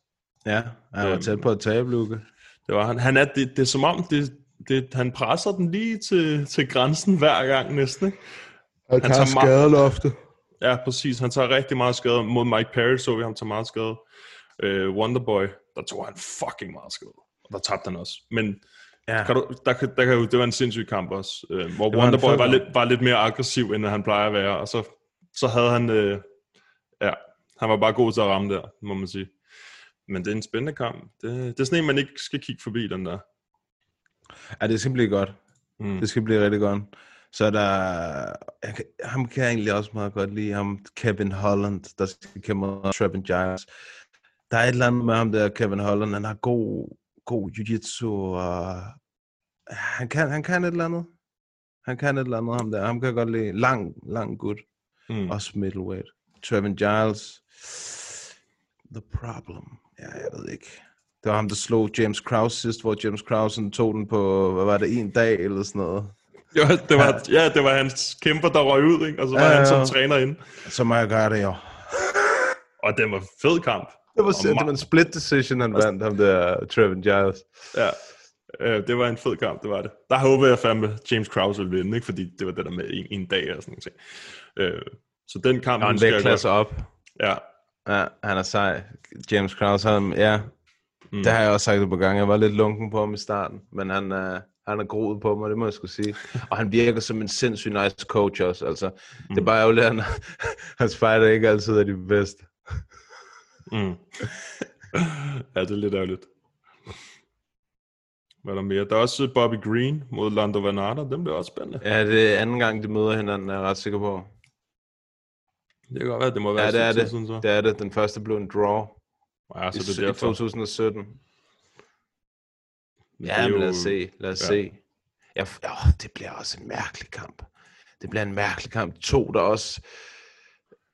Ja, han var Øhm. tæt på at tabe, Luke. Det var han. Han er, det, det er som om, det, det, han presser den lige til, til grænsen hver gang næsten, ikke? Han tager tager ma- skadelofte. Ja, præcis. Han tager rigtig meget skade. Mod Mike Perry så vi ham tage meget skade. Øh, Wonderboy, der tog han fucking meget skade. Og der tabte han også. Men Ja. kan du, der, kan- der kan, jo- det var en sindssyg kamp også. Øh, hvor Det var Wonderboy var kamp. lidt, var lidt mere aggressiv, end han plejer at være. Og så, så havde han... Øh, ja, han var bare god til at ramme der, må man sige. Men det er en spændende kamp. Det, det er sådan en, man ikke skal kigge forbi, den der. Ja, det skal blive godt. Mm. Det skal blive rigtig godt. Så er der... Jeg, kan- ham kan jeg egentlig også meget godt lide. Ham Kevin Holland, der skal kæmpe mod Trevin Giles. Der er et eller andet med ham der, Kevin Holland. Han har god, god jiu-jitsu, og han kan, han kan et eller andet. Han kan et eller andet, ham der. Ham kan jeg godt lide. Lang, lang gut. Mm. Også middleweight. Trevin Giles. The problem. Ja, jeg ved ikke. Det var ham, der slog James Krause sidst, hvor James Krause tog den på, hvad var det, en dag eller sådan noget. Jo, det var, ja, det var hans kæmper, der røg ud, ikke? og så var Ja, ja, han ja. som træner inde. Så må jeg gøre det, jo. Og det var en fed kamp. Det var, det var en split decision, han vandt, ham der Trevin Giles. Ja, øh, det var en fed kamp, det var det. Der håbede jeg fandme, James Krause ville vinde, ikke? fordi det var det der med en, en dag og sådan noget. Øh, så den kamp, husker jeg vægtklasse op. Ja, Ja, han er sej. James Krause, han, ja. Mm. Mm. Det har jeg også sagt et par gange. Jeg var lidt lunken på ham i starten, men han, uh, han er groet på mig, det må jeg skulle sige. Og han virker som en sindssygt nice coach også. Altså, mm. Det er bare ærgerligt, at han, hans fighter ikke altid er de bedste. mm. ja, det er lidt ærgerligt. Hvad er der mere? Der er også Bobby Green mod Lando Vanata. Den bliver også spændende. Ja, det er anden gang, de møder hinanden, er jeg ret sikker på. Det kan godt være, det må være Ja, det et er det. Siden, så. Det er det. Den første blev en draw. Ja, i, så det er i derfor. 2017. Det Ja, men jo- lad os se. Lad os ja. se. Ja, åh, det bliver også en mærkelig kamp. Det bliver en mærkelig kamp. To, der også...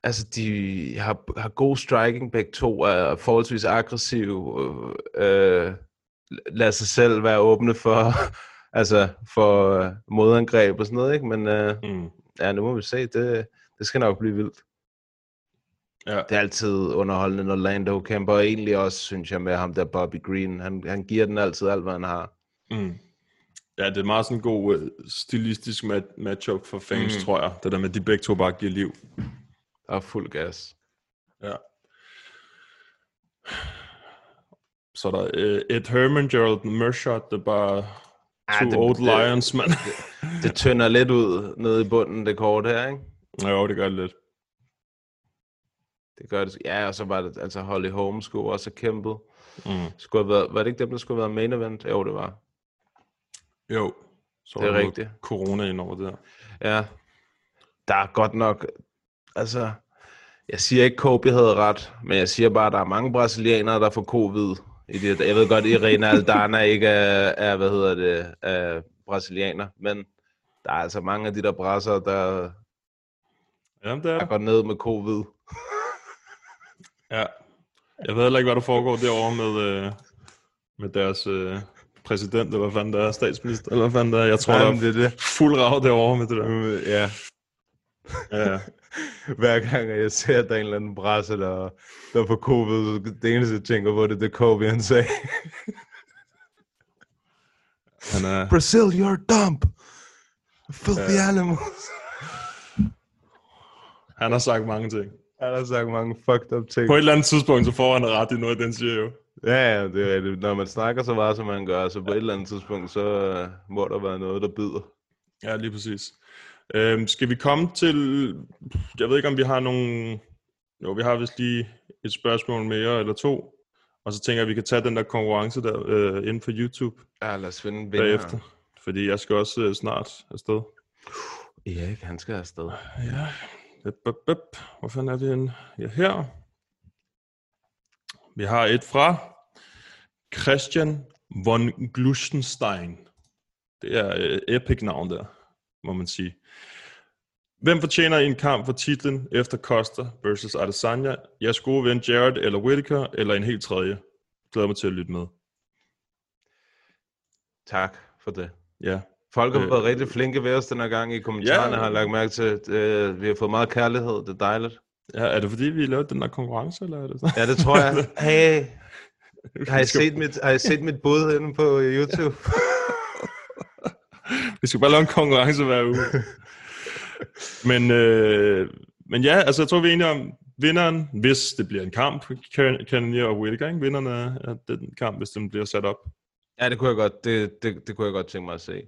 Altså, de har, har god striking, begge to er forholdsvis aggressive. Øh, lad sig selv være åbne for, altså, for øh, modangreb og sådan noget, ikke? Men øh, Mm. ja, nu må vi se. Det, det skal nok blive vildt. Ja. Det er altid underholdende, når Lando kæmper, og egentlig også, synes jeg, med ham der Bobby Green. Han, han giver den altid alt, hvad han har. Mm. Ja, det er meget sådan en god uh, stilistisk mat- matchup for fans, mm. Tror jeg. Det der med, at de begge to bare giver liv. Der er fuld gas. Ja. Så er der uh, Ed Herman, Gerald Mershot, det er bare Ah, two det- old det- lions, mand. Det tynder lidt ud nede i bunden, det kort her, ikke? jo, det gør det lidt. Det gør det. Ja, og så var det altså Holly Holmes skulle også have kæmpet. Mm. Skulle have været, var det ikke dem, der skulle have været main event? Jo, det var. Jo. Så Det er der rigtigt. Corona ind over det der. Ja. Der er godt nok... Altså, jeg siger ikke, Kobe havde ret, men jeg siger bare, at der er mange brasilianere, der får covid. I det. Jeg ved godt, Irene Aldana ikke er, er, hvad hedder det, er brasilianer, men der er altså mange af de der brasser, der, Jamen, det er der det. går ned med covid. Ja. Jeg ved heller ikke, hvad der foregår derovre med, øh, med deres øh, præsident, eller hvad fanden der er, statsminister, eller hvad fanden der er. Jeg tror, Nej, der er det er det. fuld rav derovre med det der. Øh, Ja, Ja, hver gang jeg ser, at der er en eller anden brasse, der, der får covid, så det eneste, jeg tænker på, det er det Kobe, han sagde. han er, Brazil, you're a dump. Filthy Ja. animals. han har sagt mange ting. Han har sagt mange fucked up ting. På et eller andet tidspunkt, så får han ret i noget af den siger jo. Ja, ja, det er rigtigt. Når man snakker så meget, som man gør, så på et eller andet tidspunkt, så uh, må der være noget, der bider. Ja, lige præcis. Øhm, skal vi komme til... Jeg ved ikke, om vi har nogle... Jo, vi har vist lige et spørgsmål mere eller to. Og så tænker jeg, at vi kan tage den der konkurrence der øh, inden for YouTube Ja, lad os finde en vinder. bagefter. Fordi jeg skal også øh, snart afsted. Erik, han skal afsted. Ja. Hvor fanden er vi henne? Ja, her. Vi har et fra Christian von Glustenstein. Det er øh, epic navn der, må man sige. Hvem fortjener en kamp for titlen efter Costa versus Adesanya? Jeres gode ven Jared eller Whittaker, eller en helt tredje? Glæder mig til at lytte med. Tak for det. Ja, Folk har Øh, været rigtig flinke ved os den her gang i kommentarerne, ja. har lagt mærke til. Øh, vi har fået meget kærlighed, det er dejligt. ja er det fordi, vi lavede den der konkurrence, eller er det Ja, det tror jeg. Hey, har I set mit, har I set mit bud inde på YouTube? Vi skal bare lave en konkurrence hver uge. men, øh, men ja, altså jeg tror, vi er enige om vinderen, hvis det bliver en kamp, Cannonier og Whittaker, ikke? Vinderen af af den kamp, hvis den bliver sat op. ja, det kunne jeg godt, det, det, det kunne jeg godt tænke mig at se.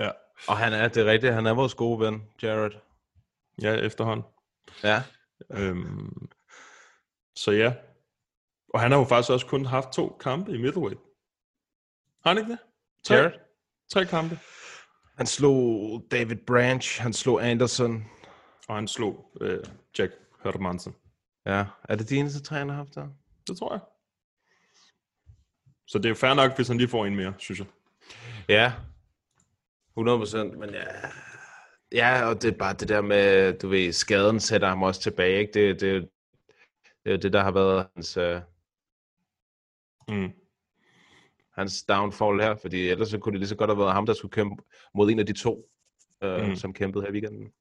Ja, Og han er, det er rigtigt, han er vores gode ven, Jared. ja efterhånden. Ja. Øhm, så ja. Og han har jo faktisk også kun haft to kampe i middleweight. Har han ikke det? Tre, Jared? tre kampe. Han slog David Branch, han slog Anderson. Og han slog øh, Jack Hermansen. Ja, er det de eneste tre, han har haft der? Det tror jeg. Så det er jo fair nok, hvis han lige får en mere, synes jeg. Ja, 100 procent, men ja... Ja, og det er bare det der med, du ved, skaden sætter ham også tilbage, ikke? Det, det, det er det, der har været hans, uh, Mm. hans downfall her, fordi ellers så kunne det lige så godt have været ham, der skulle kæmpe mod en af de to, uh, Mm. som kæmpede her i weekenden.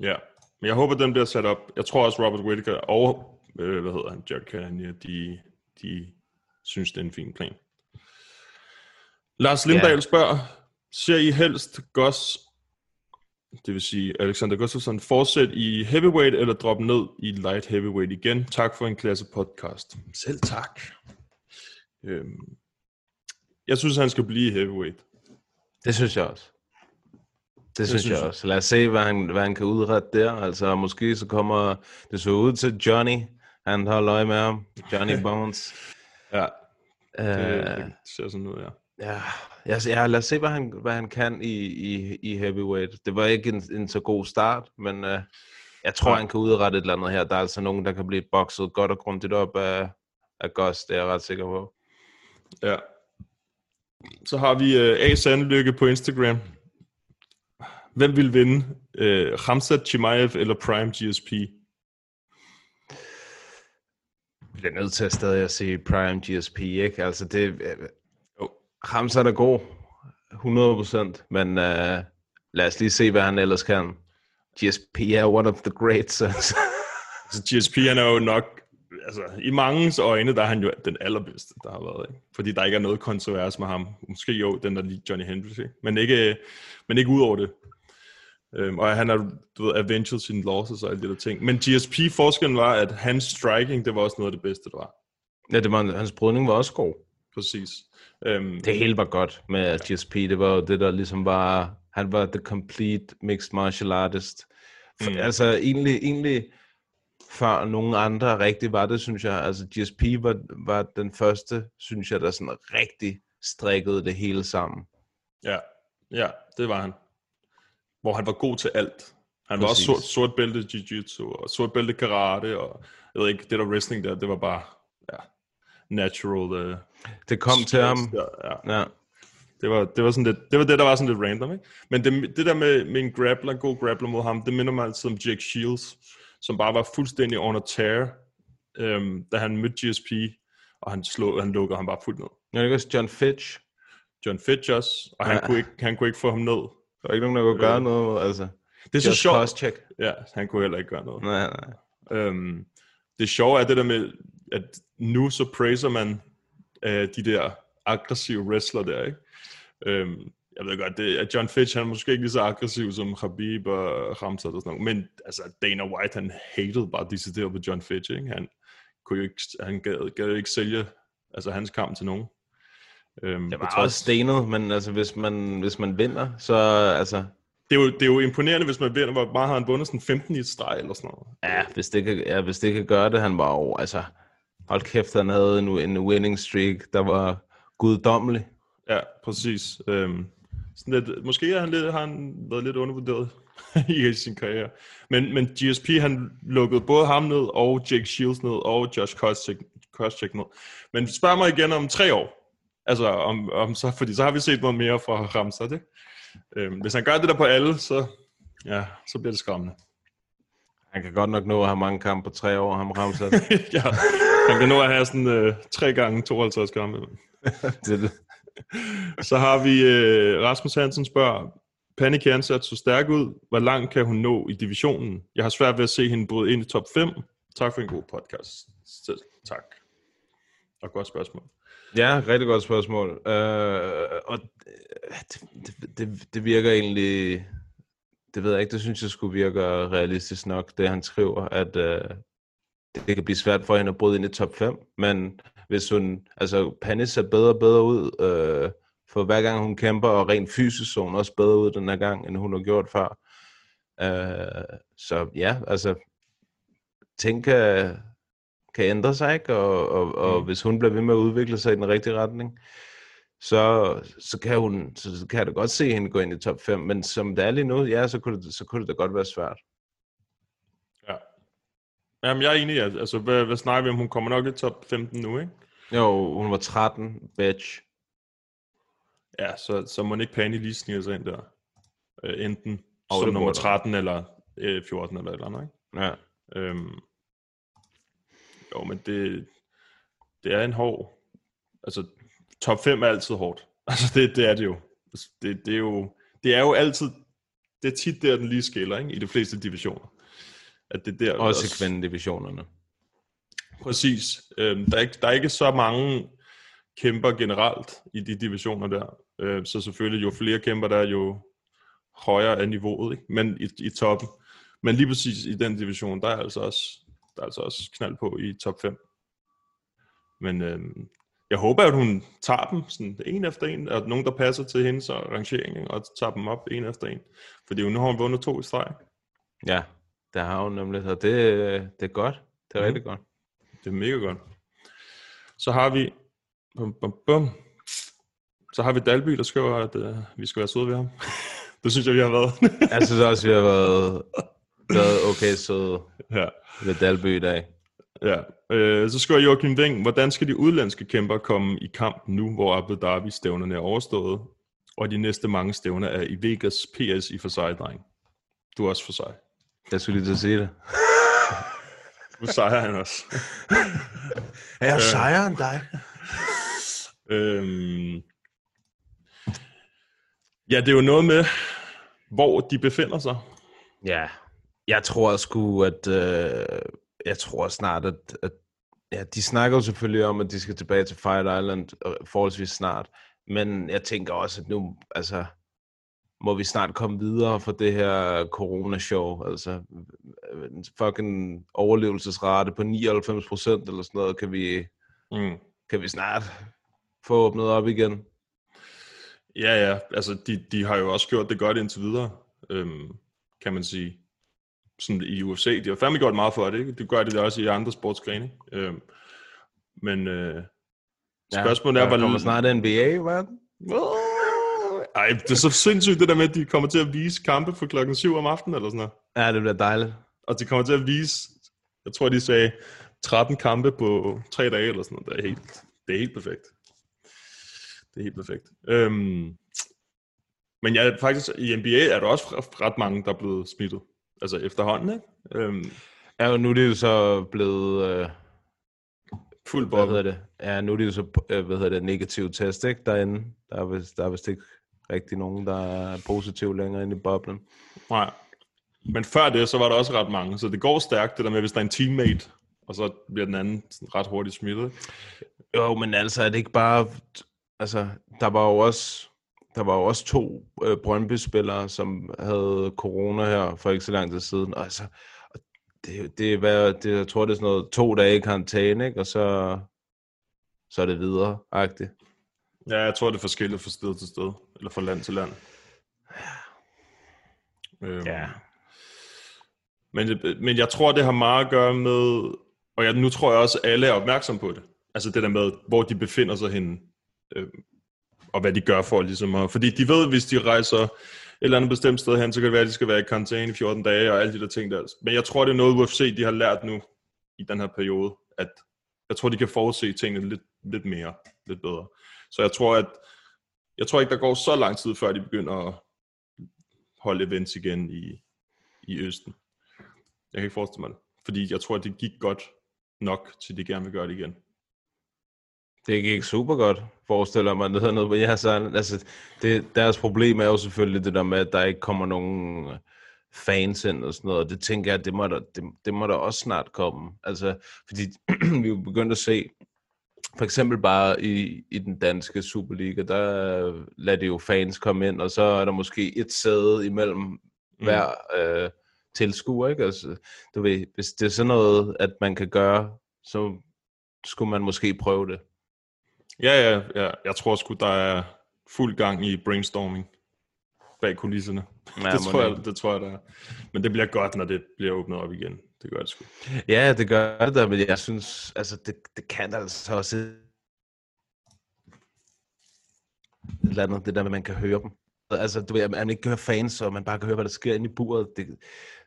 Ja, men jeg håber, den bliver sat op. Jeg tror også, Robert Whittaker og, øh, hvad hedder han, Jack Cannonier, de, de synes, det er en fin plan. Lars Lindahl Ja. spørger, ser I helst Goss, det vil sige Alexander Gustafsson, fortsæt i heavyweight eller droppe ned i light heavyweight igen? Tak for en klasse podcast. Selv tak. Øhm, jeg synes, han skal blive heavyweight. Det synes jeg også. Det synes, synes jeg jeg. også. Lad os se, hvad han, hvad han kan udrette der. Altså, måske så kommer det så ud til Johnny. Han holder øje med ham. Johnny Bones. Ja, det, Øh, det ser sådan ud, ja. Ja, ja, ja, lad os se, hvad han, hvad han kan i, i, i heavyweight. Det var ikke en, en så god start, men uh, Jeg tror, Nej. han kan udrette et eller andet her. Der er altså nogen, der kan blive bokset godt og grundigt op af, af Gus, det er jeg ret sikker på. Ja. Så har vi uh, A. Sandlykke på Instagram. Hvem vil vinde? Uh, Hamzat Chimaev eller Prime GSP? Bliver nødt til at stadig at se Prime GSP, ikke? Altså, det... øh. Ramsat er god. 100%. Men uh, lad os lige se, hvad han ellers kan. GSP er one of the greats. Altså. Altså, GSP han er jo nok, altså i mangens øjne, der er han jo den allerbedste, der har været. Ikke? Fordi der ikke er noget kontrovers med ham. Måske jo, den der lige Johnny Hendricks, ikke? Men, ikke, men ikke ud over det. Øhm, og han har, du ved, avenged sine losses og alle de der ting. Men GSP, forskellen var, at hans striking, det var også noget af det bedste, der var. ja, det var, hans brydning var også god. Præcis. Øhm, Det hele var godt med GSP. Det var jo det, der ligesom var... Han var the complete mixed martial artist. For, Mm. Altså egentlig, egentlig før nogen andre rigtig var det, synes jeg. Altså GSP var, var den første, synes jeg, der sådan rigtig strikkede det hele sammen. Ja, ja, det var han. Hvor han var god til alt. Han var Præcis. også sort, sort bælte jiu-jitsu, og sort bælte karate, og jeg ved ikke, det der wrestling der, det var bare, ja, natural. Uh, Det kom til ham. Der, ja. Ja. Det var, det var sådan lidt, det var det, der var sådan lidt random, ikke? Men det, det der med, med en grappler, en god grappler mod ham, det minder mig altid om Jake Shields, som bare var fuldstændig on a tear, øhm, da han mødte GSP, og han, slog, han lukkede ham bare fuldt ned. Jeg det også John Fitch. John Fitch også, og han, Ja. kunne ikke, han kunne ikke få ham ned. Der var ikke nogen, der kunne gøre Øh. noget. Altså. Det er så sjovt. Ja, han kunne heller ikke gøre noget. Nej, nej. Øhm, det sjove er det der med, at nu så praiser man øh, de der aggressive wrestler der, ikke? Øhm, jeg ved godt, det, at John Fitch, han er måske ikke lige så aggressiv som Khabib og Ramsat og sådan noget, men altså Dana White, han hated bare decideret på John Fitch, ikke? Han, kunne jo ikke, han gad, gad ikke sælge altså, hans kamp til nogen. Øhm, Det var trods- også stenet, men altså, hvis, man, hvis man vinder, så altså, det, er jo, det er jo imponerende, hvis man vinder, hvor meget har han vundet, sådan 15 i et streg eller sådan noget. ja, hvis det kan, ja, hvis det kan gøre det, han var jo, altså, hold kæft, han havde en, en winning streak, der var guddommelig. Ja, præcis. Øhm, sådan lidt, måske har han, lidt, har han været lidt undervurderet i sin karriere. Men, men GSP, han lukkede både ham ned, og Jake Shields ned, og Josh Koscheck, Koscheck ned. Men spørg mig igen om tre år. Altså, om, om så, fordi så har vi set noget mere fra Ramsat, ikke? Øhm, hvis han gør det der på alle, så, ja, så bliver det skræmmende. Han kan godt nok nå at have mange kampe på tre år, ham Ramsat. ja, han kan nå at have sådan øh, tre gange 52 kampe. det, er det. Så har vi øh, Rasmus Hansen spørger, Panny Kjernsat så stærk ud. Hvor langt kan hun nå i divisionen? Jeg har svært ved at se hende bryde ind i top 5. Tak for en god podcast. Selv tak. Og godt spørgsmål. Ja, rigtig godt spørgsmål. Øh, og det, det, det, det virker egentlig, det ved jeg ikke, det synes jeg skulle virke realistisk nok, det han skriver, at øh, det kan blive svært for hende at bryde ind i top 5, men hvis hun, altså Panis ser bedre og bedre ud, øh, for hver gang hun kæmper, og rent fysisk så hun også bedre ud den her gang, end hun har gjort før. Øh, så ja, altså, ting kan, kan ændre sig, ikke? Og, og, og Mm. hvis hun bliver ved med at udvikle sig i den rigtige retning, så, så, kan hun, så, så kan jeg da godt se hende gå ind i top 5, men som det er lige nu, ja, så kunne det, så kunne det da godt være svært. Ja. Jamen, jeg er enig. Altså, hvad, hvad snakker vi om? Hun kommer nok i top 15 nu, ikke? Jo, hun var 13, bitch. Ja, så, så må ikke Panny lige snige sig ind der. Øh, enten Og som nummer burde. 13 eller øh, 14 eller et eller andet, ikke? Ja. Øhm, jo, men det, det er en hård... Altså, top 5 er altid hårdt. Altså, det, det er det jo. Altså, Det, det, er jo. det er jo altid... Det er tit der, den lige skiller, ikke? I de fleste divisioner. At det er der, Også i kvindedivisionerne. Præcis. Øhm, der, er ikke, der er ikke så mange kæmper generelt i de divisioner der. Øh, så selvfølgelig, jo flere kæmper der er, jo højere er niveauet, ikke? Men i, i toppen. Men lige præcis i den division, der er altså også, der er altså også knald på i top 5. Men øhm, jeg håber, at hun tager dem sådan en efter en, at nogen, der passer til hendes rangering, og tager dem op en efter en. Fordi nu har hun vundet to i streg. Ja, der har hun nemlig, og det, det er godt. Det er Mhm. rigtig godt. Det er mega godt. Så har vi... Bum, bum, bum. Så har vi Dalby, der skriver, at uh, vi skal være søde ved ham. det synes jeg, vi har været. Jeg synes også, vi har været været okay søde Ja. ved Dalby i dag. Ja, øh, så skriver Joachim Wing, hvordan skal de udlandske kæmper komme i kamp nu, hvor Abu Dhabi stævnerne er overstået, og de næste mange stævner er i Vegas PS i for sig, dreng. Du er også for sig. Jeg skulle lige til at sige det. Nu sejrer han også. Er jeg sejere end dig? øhm, ja, det er jo noget med, hvor de befinder sig. Ja, jeg tror sgu, at øh, jeg tror snart, at, at ja, de snakker jo selvfølgelig om, at de skal tilbage til Fight Island øh, forholdsvis snart. Men jeg tænker også, at nu, altså, må vi snart komme videre fra det her corona-show. Altså, en fucking overlevelsesrate på 99 procent eller sådan noget, kan vi, Mm. kan vi snart få åbnet op igen. Ja, ja, altså de, de har jo også gjort det godt indtil videre, øhm, kan man sige. Sådan i UFC, de har fandme gjort meget for det, ikke? De gør det også i andre sportsgrene. Øhm, men øh, spørgsmålet er, der hvor... kommer snart NBA, hvad? Ej, det er så sindssygt det der med, at de kommer til at vise kampe for klokken 7 om aftenen eller sådan noget. Ja, det bliver dejligt. Og de kommer til at vise, jeg tror de sagde, 13 kampe på tre dage eller sådan noget. Det er helt, det er helt perfekt. Det er helt perfekt. Øhm, men ja, faktisk i NBA er der også ret- mange, der er blevet smittet. Altså efterhånden, ikke? Øhm, Ja, og nu er det jo så blevet... Øh, fuld hvad boble. hedder det? Ja, nu er det jo så, øh, hvad hedder det, negativ test, ikke, derinde. Der er vist, der er vist ikke rigtig nogen, der er positiv længere inde i boblen. Nej. Men før det, så var der også ret mange. Så det går stærkt, det der med, hvis der er en teammate, og så bliver den anden ret hurtigt smittet. Jo, men altså, er det ikke bare... Altså, der var jo også... Der var jo også to øh, Brøndby-spillere, som havde corona her for ikke så lang tid siden. Og altså, det, det, hvad, det, jeg tror, det er sådan noget to dage i karantæne, ikke? og så, så er det videre, agtigt. Ja, jeg tror, det er forskelligt fra sted til sted, eller fra land til land. Øhm, Ja. Men, men jeg tror, det har meget at gøre med, og jeg, nu tror jeg også, at alle er opmærksom på det. Altså det der med, hvor de befinder sig henne, øh, og hvad de gør for ligesom at, fordi de ved, hvis de rejser et eller andet bestemt sted hen, så kan det være, at de skal være i karantæne i 14 dage, og alle de der ting der. Men jeg tror, det er noget, UFC de har lært nu, i den her periode, at jeg tror, de kan forudse tingene lidt, lidt mere, lidt bedre. Så jeg tror, at jeg tror ikke, der går så lang tid, før de begynder at holde events igen i, i Østen. Jeg kan ikke forestille mig det. Fordi jeg tror, at det gik godt nok, til de gerne vil gøre det igen. Det gik super godt, forestiller mig, det noget på jeres egen- Altså, det, deres problem er jo selvfølgelig det der med, at der ikke kommer nogen øh, fans ind og sådan noget, og det tænker jeg, det må der, det, det må der også snart komme. Altså, fordi vi er begyndt at se, for eksempel bare i, i den danske Superliga, der lader de jo fans komme ind, og så er der måske et sæde imellem mm. hver øh, tilskuer, ikke? Altså, du ved, hvis det er sådan noget, at man kan gøre, så skulle man måske prøve det. Ja, ja, ja. Jeg tror sgu, der er fuld gang i brainstorming bag kulisserne. Ja, det, tror jeg, det tror jeg, der er. Men det bliver godt, når det bliver åbnet op igen. Det gør det sgu. Ja, det gør det da, men jeg synes, altså det, det kan altså også et eller andet, det der med, at man kan høre dem. Altså, du ved, at man ikke kan høre fans, og man bare kan høre, hvad der sker inde i buret. Det,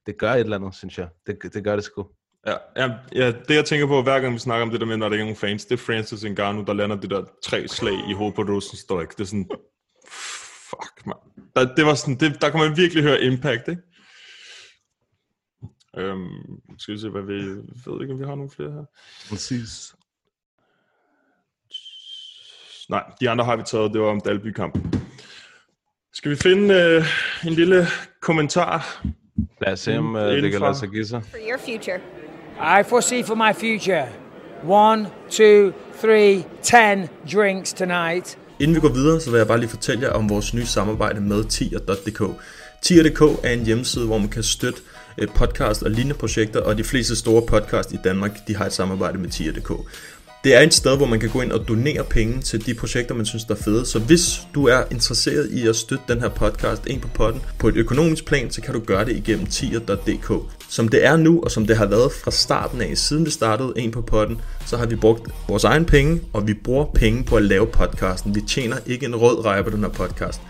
det gør et eller andet, synes jeg. Det, det gør det sgu. Ja, ja, ja, det jeg tænker på, hver gang vi snakker om det der med, når der ikke er nogen fans, det er Francis Ngannou, der lander det der tre slag i hovedet på Rosenstoik. Det er sådan, fuck, man. Der, det var sådan, det, der kan man virkelig høre impact, ikke? Øhm, skal vi se, hvad vi... Ved ikke, om vi har nogle flere her. Præcis. Nej, de andre har vi taget, det var om Dalby-kampen. Skal vi finde øh, en lille kommentar? Lad os se, om uh, det kan lade sig give sig. for your future? I foresee for my future one, two, three, ten drinks tonight. Inden vi går videre, så vil jeg bare lige fortælle jer om vores nye samarbejde med tier.dk. Tier.dk er en hjemmeside, hvor man kan støtte øh, Øh, podcast og lignende projekter, og de fleste store podcast i Danmark, de har et samarbejde med tier.dk. Det er et sted, hvor man kan gå ind og donere penge til de projekter, man synes, der er fede. Så hvis du er interesseret i at støtte den her podcast ind på potten på et økonomisk plan, så kan du gøre det igennem tier.dk. Som det er nu, og som det har været fra starten af, siden vi startede en på potten, så har vi brugt vores egen penge, og vi bruger penge på at lave podcasten. Vi tjener ikke en rød reje på den her podcast.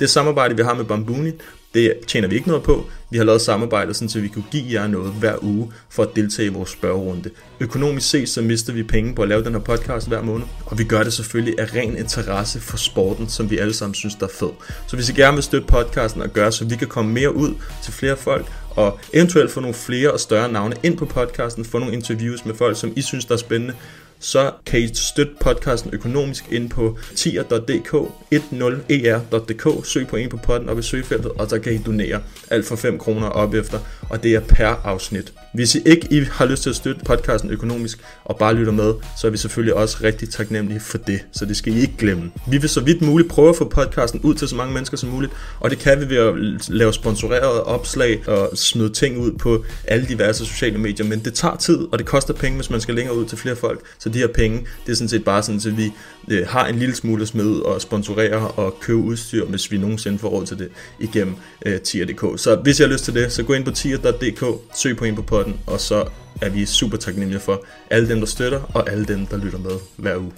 Det samarbejde, vi har med Bambuni, det tjener vi ikke noget på. Vi har lavet samarbejde, sådan, så vi kunne give jer noget hver uge for at deltage i vores spørgerunde. Økonomisk set, så mister vi penge på at lave den her podcast hver måned, og vi gør det selvfølgelig af ren interesse for sporten, som vi alle sammen synes, der er fed. Så hvis I gerne vil støtte podcasten og gøre, så vi kan komme mere ud til flere folk, og eventuelt få nogle flere og større navne ind på podcasten, få nogle interviews med folk, som I synes, der er spændende, så kan I støtte podcasten økonomisk ind på tier.dk, 10er.dk, søg på en på podden op i søgefeltet, og så kan I donere alt for 5 kroner op efter, og det er per afsnit. Hvis I ikke I har lyst til at støtte podcasten økonomisk og bare lytter med, så er vi selvfølgelig også rigtig taknemmelige for det, så det skal I ikke glemme. Vi vil så vidt muligt prøve at få podcasten ud til så mange mennesker som muligt, og det kan vi ved at lave sponsorerede opslag og smide ting ud på alle diverse sociale medier, men det tager tid, og det koster penge, hvis man skal længere ud til flere folk, så de her penge, det er sådan set bare sådan, at vi øh, har en lille smule at smide og sponsorere og købe udstyr, hvis vi nogensinde får råd til det igennem øh, tier.dk. Så hvis I har lyst til det, så gå ind på tier.dk, søg på en på podden, og så er vi super taknemmelige for alle dem, der støtter, og alle dem, der lytter med hver uge.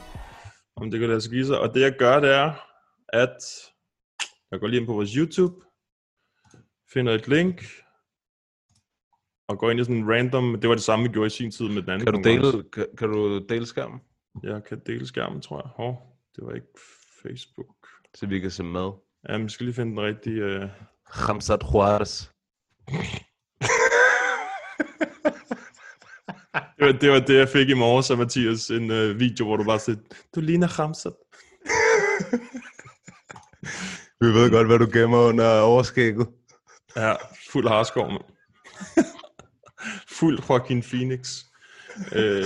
Om det kan lade sig give sig. Og det jeg gør, det er, at jeg går lige ind på vores YouTube, finder et link, og går ind i sådan en random, det var det samme, vi gjorde i sin tid med den anden Kan du dele, kan, kan du dele skærmen, Jeg kan dele skærmen, tror jeg. Hov, det var ikke Facebook. så vi kan se med? Ja, vi skal lige finde den rigtige... Øh... Ramsat Juarez. Det, var, det var det, jeg fik i morges af Mathias, en øh, video, hvor du bare sagde, du ligner Ramsat. Vi ved godt, hvad du gemmer under overskægget. Ja, fuld harskov, mand. fuld Joaquin Phoenix. Øh,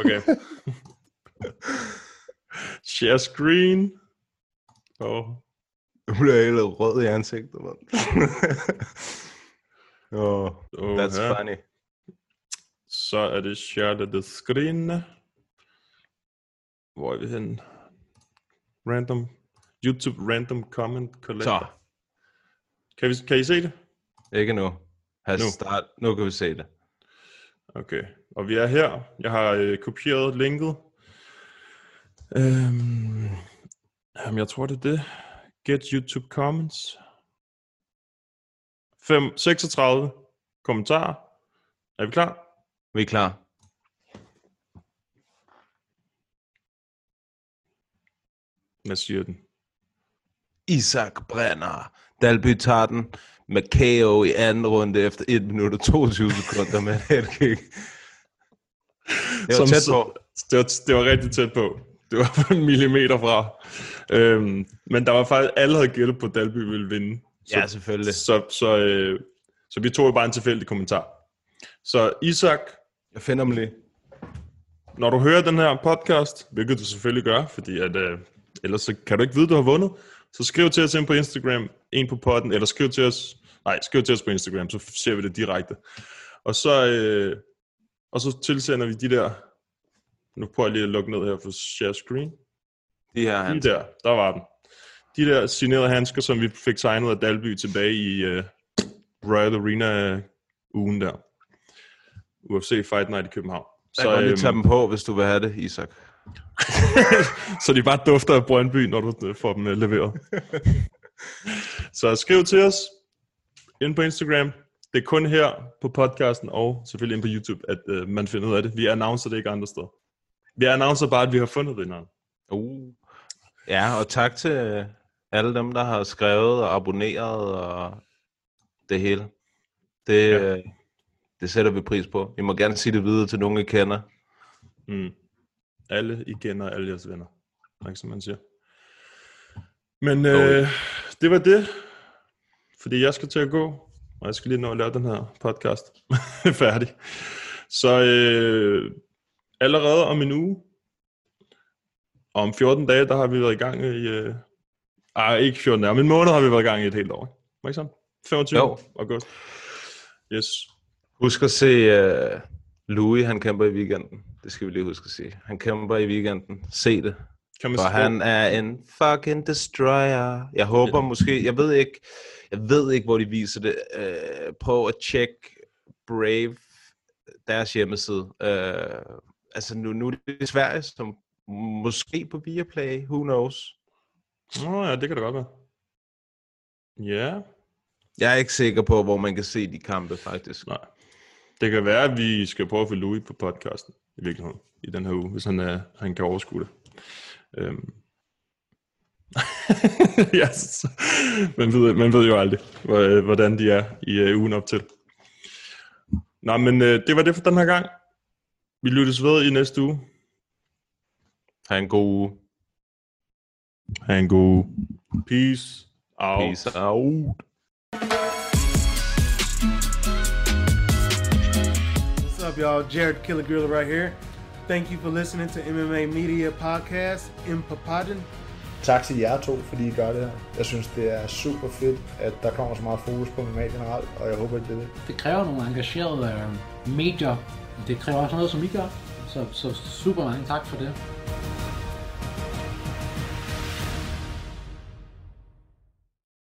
okay. Share screen. Oh. Du bliver helt rød i ansigtet, mand. Oh, Oh, that's funny. Så er det share the screen. Hvor er vi henne? Random. YouTube random comment collector. Så, Kan, vi, kan I se det? ikke nu. Has Nu. start. Nu kan vi se det. Okay, og vi er her. Jeg har øh, kopieret linket. Øhm, jamen, jeg tror, det er det. Get YouTube comments. 5, 36 kommentarer. Er vi klar? Vi er klar. Hvad siger den? Isak brænder. Dalby tager den med KO i anden runde efter 1 minut og 22 sekunder med en headkick. Det var Som tæt så- på. Det var, det var rigtig tæt på. Det var en millimeter fra. Øhm, men der var faktisk, alle havde gættet på, at Dalby ville vinde. Så, Ja, selvfølgelig. Så, så, øh, så vi tog jo bare en tilfældig kommentar. Så Isak, Jeg finder dem lige. når du hører den her podcast, hvilket du selvfølgelig gør, fordi at, øh, ellers så kan du ikke vide, du har vundet, så skriv til os ind på Instagram, en på potten, eller skriv til os, nej, skriv til os på Instagram, så ser vi det direkte. Og så, øh, og så tilsender vi de der, nu prøver jeg lige at lukke ned her for share screen. De her, han. der, der var den. De der signerede handsker, som vi fik tegnet af Dalby tilbage i uh, Royal Arena ugen der. UFC Fight Night i København. Så, jeg kan lige øhm, tage dem på, hvis du vil have det, Isak. så de bare dufter af Brøndby, når du øh, får dem øh, leveret. så skriv til os ind på Instagram. Det er kun her på podcasten og selvfølgelig ind på YouTube, at øh, man finder ud af det. Vi annoncer det ikke andre steder. Vi annoncer bare, at vi har fundet vinderen. Uh. Ja, og tak til øh, alle dem, der har skrevet og abonneret og det hele. Det, Ja. ja. det sætter vi pris på. I må gerne sige det videre til nogen, I kender. Mm. Alle I kender alle jeres venner. Ikke, som man siger. Men øh, det var det. Fordi jeg skal til at gå. Og jeg skal lige nå at lave den her podcast færdig. Så øh, allerede om en uge, om 14 dage, der har vi været i gang i... Øh, ej, ikke 14 dage, men en måned har vi været i gang i et helt år. Var ikke sådan? 25 Jo. august. Yes. Husk at se uh, Louis, han kæmper i weekenden. Det skal vi lige huske at sige. Han kæmper i weekenden. Se det. Kan man For han er en fucking destroyer. Jeg håber måske, jeg ved ikke, jeg ved ikke, hvor de viser det. Uh, prøv at tjekke Brave, deres hjemmeside. Uh, altså nu, nu er det Sverige, som måske på Viaplay, who knows. Nå ja, det kan da godt være. Ja, Jeg er ikke sikker på, hvor man kan se de kampe, faktisk. nej. Det kan være, at vi skal prøve at få Louis på podcasten, i virkeligheden, i den her uge, hvis han, er, han kan overskue det. Øhm. yes. man, ved, man ved jo aldrig, hvor- hvordan de er i uh, ugen op til. Nå, men uh, det var det for den her gang. Vi lyttes ved i næste uge. Ha' en god uge. Ha' en. Peace out. Peace out. What's up, y'all? Jared Killer right here. Thank you for listening to MMA Media Podcast in Papadon. Tak til jer to, fordi I gør det her. Jeg synes, det er super fedt, at der kommer så meget fokus på MMA generelt, og jeg håber, at det er det. det kræver nogle engagerede øh, medier. Det kræver også noget, som I gør. Så, så super mange tak for det.